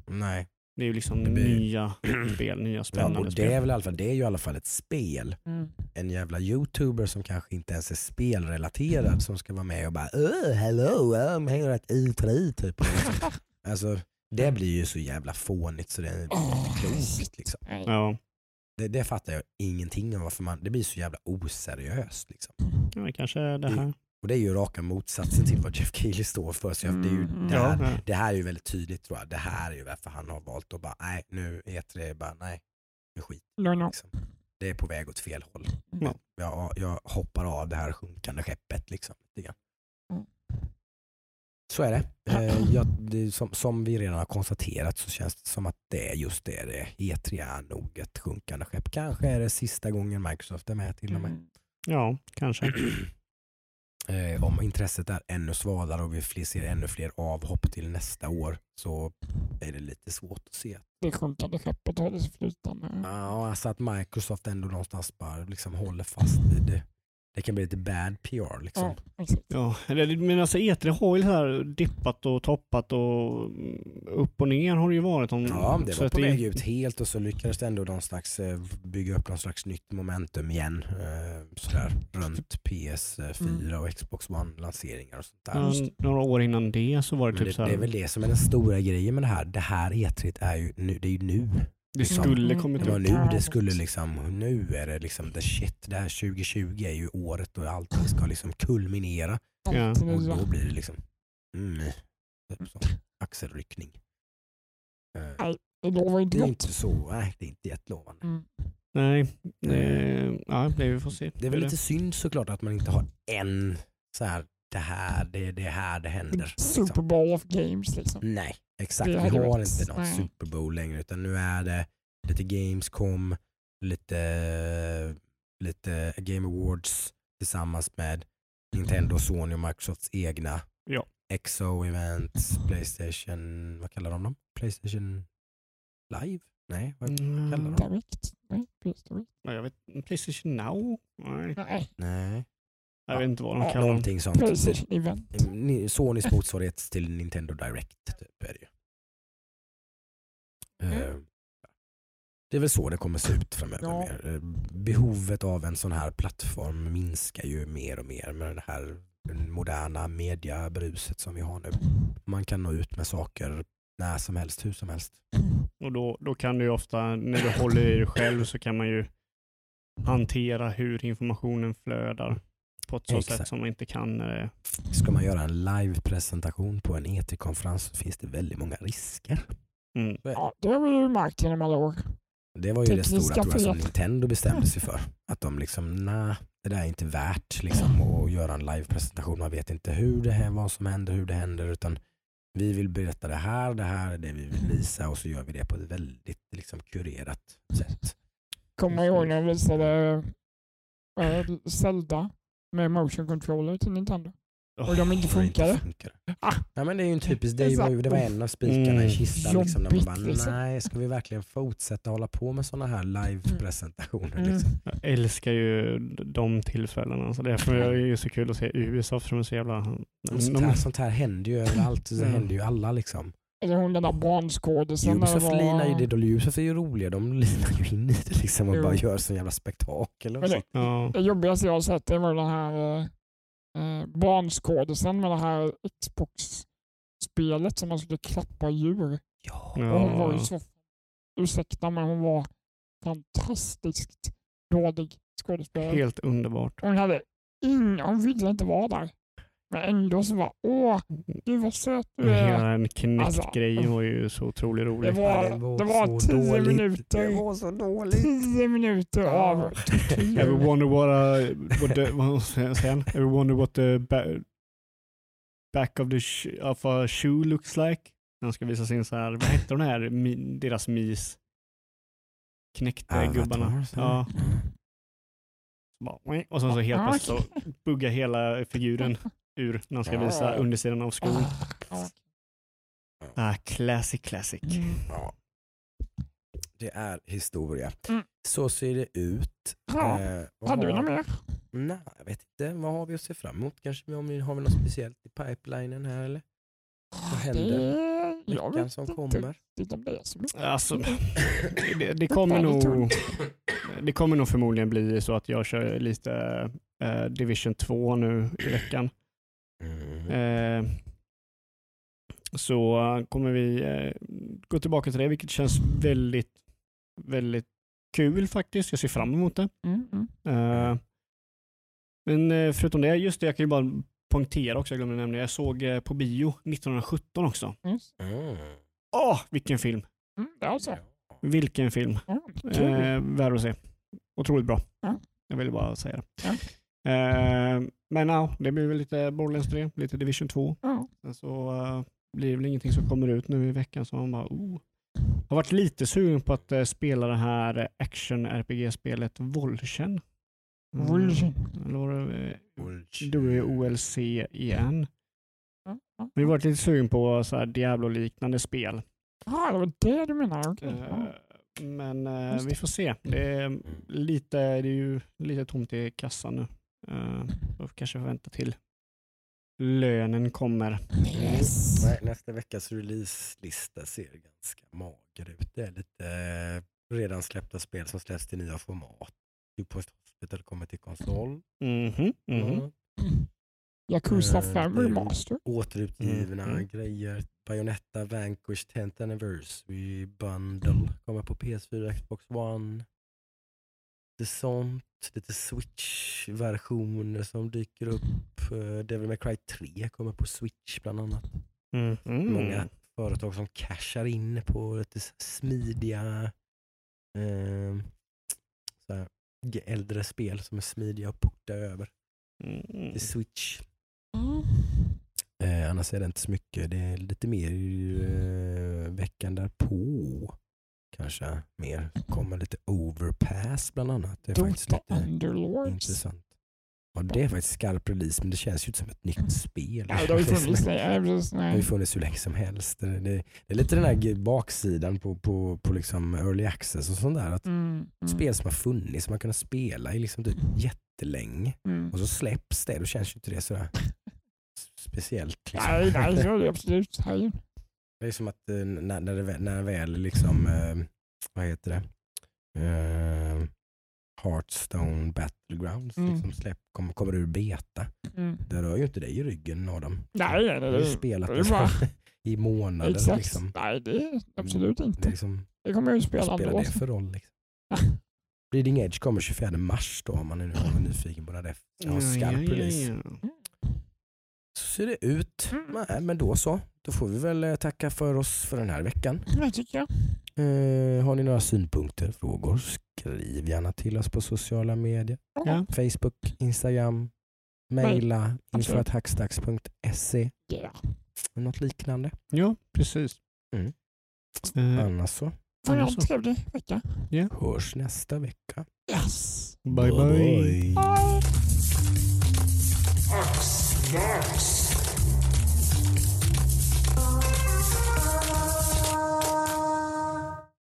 Nej. Det är ju liksom blir- nya spel, nya Ja, spännande och det, spel. är väl i alla fall, det är ju i alla fall ett spel. Mm. En jävla youtuber som kanske inte ens är spelrelaterad som ska vara med och bara oh, hello, I'm here at E3 typ. Alltså, det blir ju så jävla fånigt så det är Åh, klokt. Liksom. Nej. Ja, Det, det fattar jag ingenting av varför man, det blir så jävla oseriöst. Liksom. ja, kanske är det här. Och det är ju raka motsatsen till vad Jeff Keely står för. Så det, är ju, Mm. det, här, ja. det här är ju väldigt tydligt tror jag. Det här är ju varför han har valt att bara, nej nu E3, bara nej, nu skit. Liksom. Det är på väg åt fel håll. Ja. Jag, jag hoppar av det här sjunkande skeppet. Liksom. Mm. Så är det. Eh, jag, det som, som vi redan har konstaterat så känns det som att det är just det. det. E3 är nog ett sjunkande skepp. Kanske är det sista gången Microsoft är med till och med. Mm. Ja, kanske. Eh, om intresset är ännu svalare och vi fler- ser ännu fler avhopp till nästa år så är det lite svårt att se. Det sjunkande skeppet håller sig flytande. Ja, alltså att Microsoft ändå någonstans bara liksom håller fast vid det. Det kan bli lite bad PR liksom. Ja, exakt. Ja, men alltså E3 har ju så här dippat och toppat och upp och ner har det ju varit. Om, Ja, det var på väg ut helt och så lyckades det ändå någon slags, eh, bygga upp någon slags nytt momentum igen. eh, Sådär, runt PS4 och Xbox One-lanseringar och sånt där. Ja, några år innan det så var det Men typ det, så här, det är väl det som är den stora grejen med det här. Det här E3 är ju nu, det är ju nu. Det liksom. skulle kommit Det var upp. nu det skulle liksom, nu är det liksom the shit. Det här 2020 är ju året då allting ska liksom kulminera. Ja. Och då blir det liksom mm, typ så, axelryckning. Eh, Det lovar inte Det är inte så, nej det är inte jättelovande. Mm. Nej, det, ja, det vi får se. Det är väl lite synd såklart att man inte har en så här, det här, det är det här det händer. Super Liksom. Bowl of Games liksom. Nej, exakt. Vi har varit- inte någon nej. Super Bowl längre utan nu är det lite Gamescom, lite, lite Game Awards tillsammans med Nintendo, Sony och Microsofts egna Ja. Exo-events, Playstation, vad kallar de dem? Playstation Live? Nej, vad Mm, kallar de? Direkt. Nej, PS Direct. jag vet, Playstation Now? Nej, Nej, Nej, jag vet inte vad de Ja, kallar dem. någonting sånt. Playstation Event. Ni- Sonys motsvarighet till Nintendo Direct typ är det ju. Mm. Eh, Det är väl så det kommer se ut framöver. Ja. Eh, Behovet av en sån här plattform minskar ju mer och mer med det här moderna mediabruset som vi har nu. Man kan nå ut med saker när som helst, hur som helst. Och då, då kan du ju ofta, när du håller i dig själv så kan man ju hantera hur informationen flödar på ett så Exakt. sätt som man inte kan när det Ska man göra en live-presentation på en E3-konferens så finns det väldigt många risker. mm. Ja, det har vi ju märkt genom alla år. Det var ju det Tekniska stora tror jag, som. Nintendo bestämde sig för. Att de liksom, nej, det där är inte värt liksom, att göra en live-presentation. Man vet inte hur det här, vad som händer, hur det händer. Utan vi vill berätta det här, det här är det vi vill visa och så gör vi det på ett väldigt liksom, kurerat sätt. Kommer jag ihåg när jag visade äh, Zelda med motion controller till Nintendo. Och de inte Och det funkade. funkar. Ah. Ja, men det är ju en typisk, det var, ju, det var en av spikarna Mm. i kistan. Liksom, där man bara, Jobbigt, liksom. nej, ska vi verkligen fortsätta hålla på med sådana här live-presentationer? Mm. Liksom? Jag älskar ju de tillfällena. Så därför är det ju så kul att se Ubisoft som är så jävla... Sånt här, sånt här händer ju överallt, det Ja. händer ju alla liksom. Eller hon den där barnskådisen. Ubisoft var- linar ju, det, Ubisoft är ju roliga, de linar ju in i det liksom och Jo. bara gör sån jävla spektakel. Och Men så. det, Ja, det jobbigaste jag har sett det var den här eh, eh, barnskådisen med det här Xbox-spelet som man skulle klappa djur. Ja. Och hon var ju så, ursäkta men hon var fantastiskt dålig skådespelare. helt underbart. Hon hade inga, hon ville inte vara där. Men ändå så var åh, gud vad söt du Men är. Hela den Kinect-grejen Alltså, var ju så otroligt Det rolig. var, det var det var så tio dåligt. minuter. Det var så dåligt. Tio minuter av Ever tortyr. wonder what, a, what the, vad säger han? Ever wonder what the ba back of, the sh of a shoe looks like? Han ska visa sin så här, vad hette de här, mi, deras mis? Kinect-gubbarna. Avatars, Ja. Mm. Bara, Och sen så helt Ah, plötsligt så buggar hela figuren ur när han ska visa undersidan av skon. Ah, Ah, classic, classic. mm. Ja. Det är historia. Mm. Så ser det ut. Ja. Eh, Hade vi har- något mer? Nej, jag vet inte. Vad har vi att se fram emot? Kanske om vi har vi något speciellt i pipelinen här eller? Vad händer Det, jag vet som inte kommer? Alltså, det, det, kommer nog, det kommer nog förmodligen bli så att jag kör lite eh, Division 2 nu i veckan. Mm. Eh, så kommer vi eh, gå tillbaka till det, vilket känns väldigt, väldigt kul faktiskt. Jag ser fram emot det. Mm, mm. Eh, men förutom det, just det, jag kan ju bara poängtera också, jag glömde nämna, jag såg på bio 1917 också. Mm. Åh, vilken film! Mm, alltså. Vilken film! Kul. Eh, värd att se. Otroligt bra. Ja. Jag ville bara säga det. Eh, men ja, det blir väl lite Borderlands 3, lite Division 2. Ja. Sen så eh, blir det väl ingenting som kommer ut nu i veckan som man bara oh. Har varit lite sugen på att eh, spela det här action-RPG-spelet Volchen. Mm. Volchen. Eller var det. WOLC-EN. Vi har varit lite sugen på så här Diablo-liknande spel. Ja, det var det du menade. Okej. Eh, Ja. Men vi får se. Det är, lite, det är ju lite tomt i kassan nu. Uh, då kanske får vänta till lönen kommer. Yes. Nej, nästa veckas releaselista ser ganska mager ut. Det är lite eh, redan släppta spel som släpps till nya format. Typ Post Hospital kommer till konsol. Mhm, mhm. Mm. Yakuza Eh, 5 det är- remaster. Återutgivna Mm. grejer. Bayonetta Vanquish 10th Anniversary Bundle kommer på PS4 Xbox One. Lite sånt. Lite Switch-versioner som dyker upp. Eh, Devil May Cry 3 kommer på Switch bland annat. Mhm. Många företag som cashar in på lite smidiga eh, så här, g- äldre spel som är smidiga att porta över Mm. till Switch. Mm. Eh, annars är det inte så mycket. Det är lite mer eh, veckan därpå. Kanske mer. kommer lite overpass bland annat. Det är faktiskt Dota lite Underlords. intressant. Ja, det är faktiskt skarp release men det känns ju inte som ett nytt spel. Det har ju funnits länge. precis, Det har ju nej. funnits hur länge som helst. Det, det, det är lite den här baksidan på, på, på liksom early access och sånt där. Att Mm, mm, Spel som har funnits, som man kunnat spela i liksom typ jättelänge mm. och så släpps det, då känns ju inte det sådär speciellt. Liksom. Nej, nej, så är det absolut. Nej. Det är som att eh, när, när, det, när väl liksom, eh, vad heter det, eh, Hearthstone Battlegrounds Mm. liksom släpp, kommer, kommer ur beta. Mm. Det rör ju inte dig i ryggen Adam. Nej, nej, Du har nej. ju det- spelat det det är bara- i månader. Exakt. Liksom. Nej, det är absolut Det är inte. liksom, Det kommer jag ju spela vad spelar ändå. det för roll? Liksom? Bleeding Edge kommer 24 mars då om man är är nyfiken på när det ska ha skarp release. Så ser det ut. Mm. Nej, men då så. Då får vi väl eh, tacka för oss för den här veckan. Det tycker jag. Eh, har ni några synpunkter, frågor, skriv gärna till oss på sociala medier. Ja. Facebook, Instagram, mejla info.hackstacks.se. Yeah. Något liknande. ja, precis. Mm. Eh, Annars så Får ha en trevlig vecka. hörs nästa vecka. Yes. bye bye. Bye. Axe Max.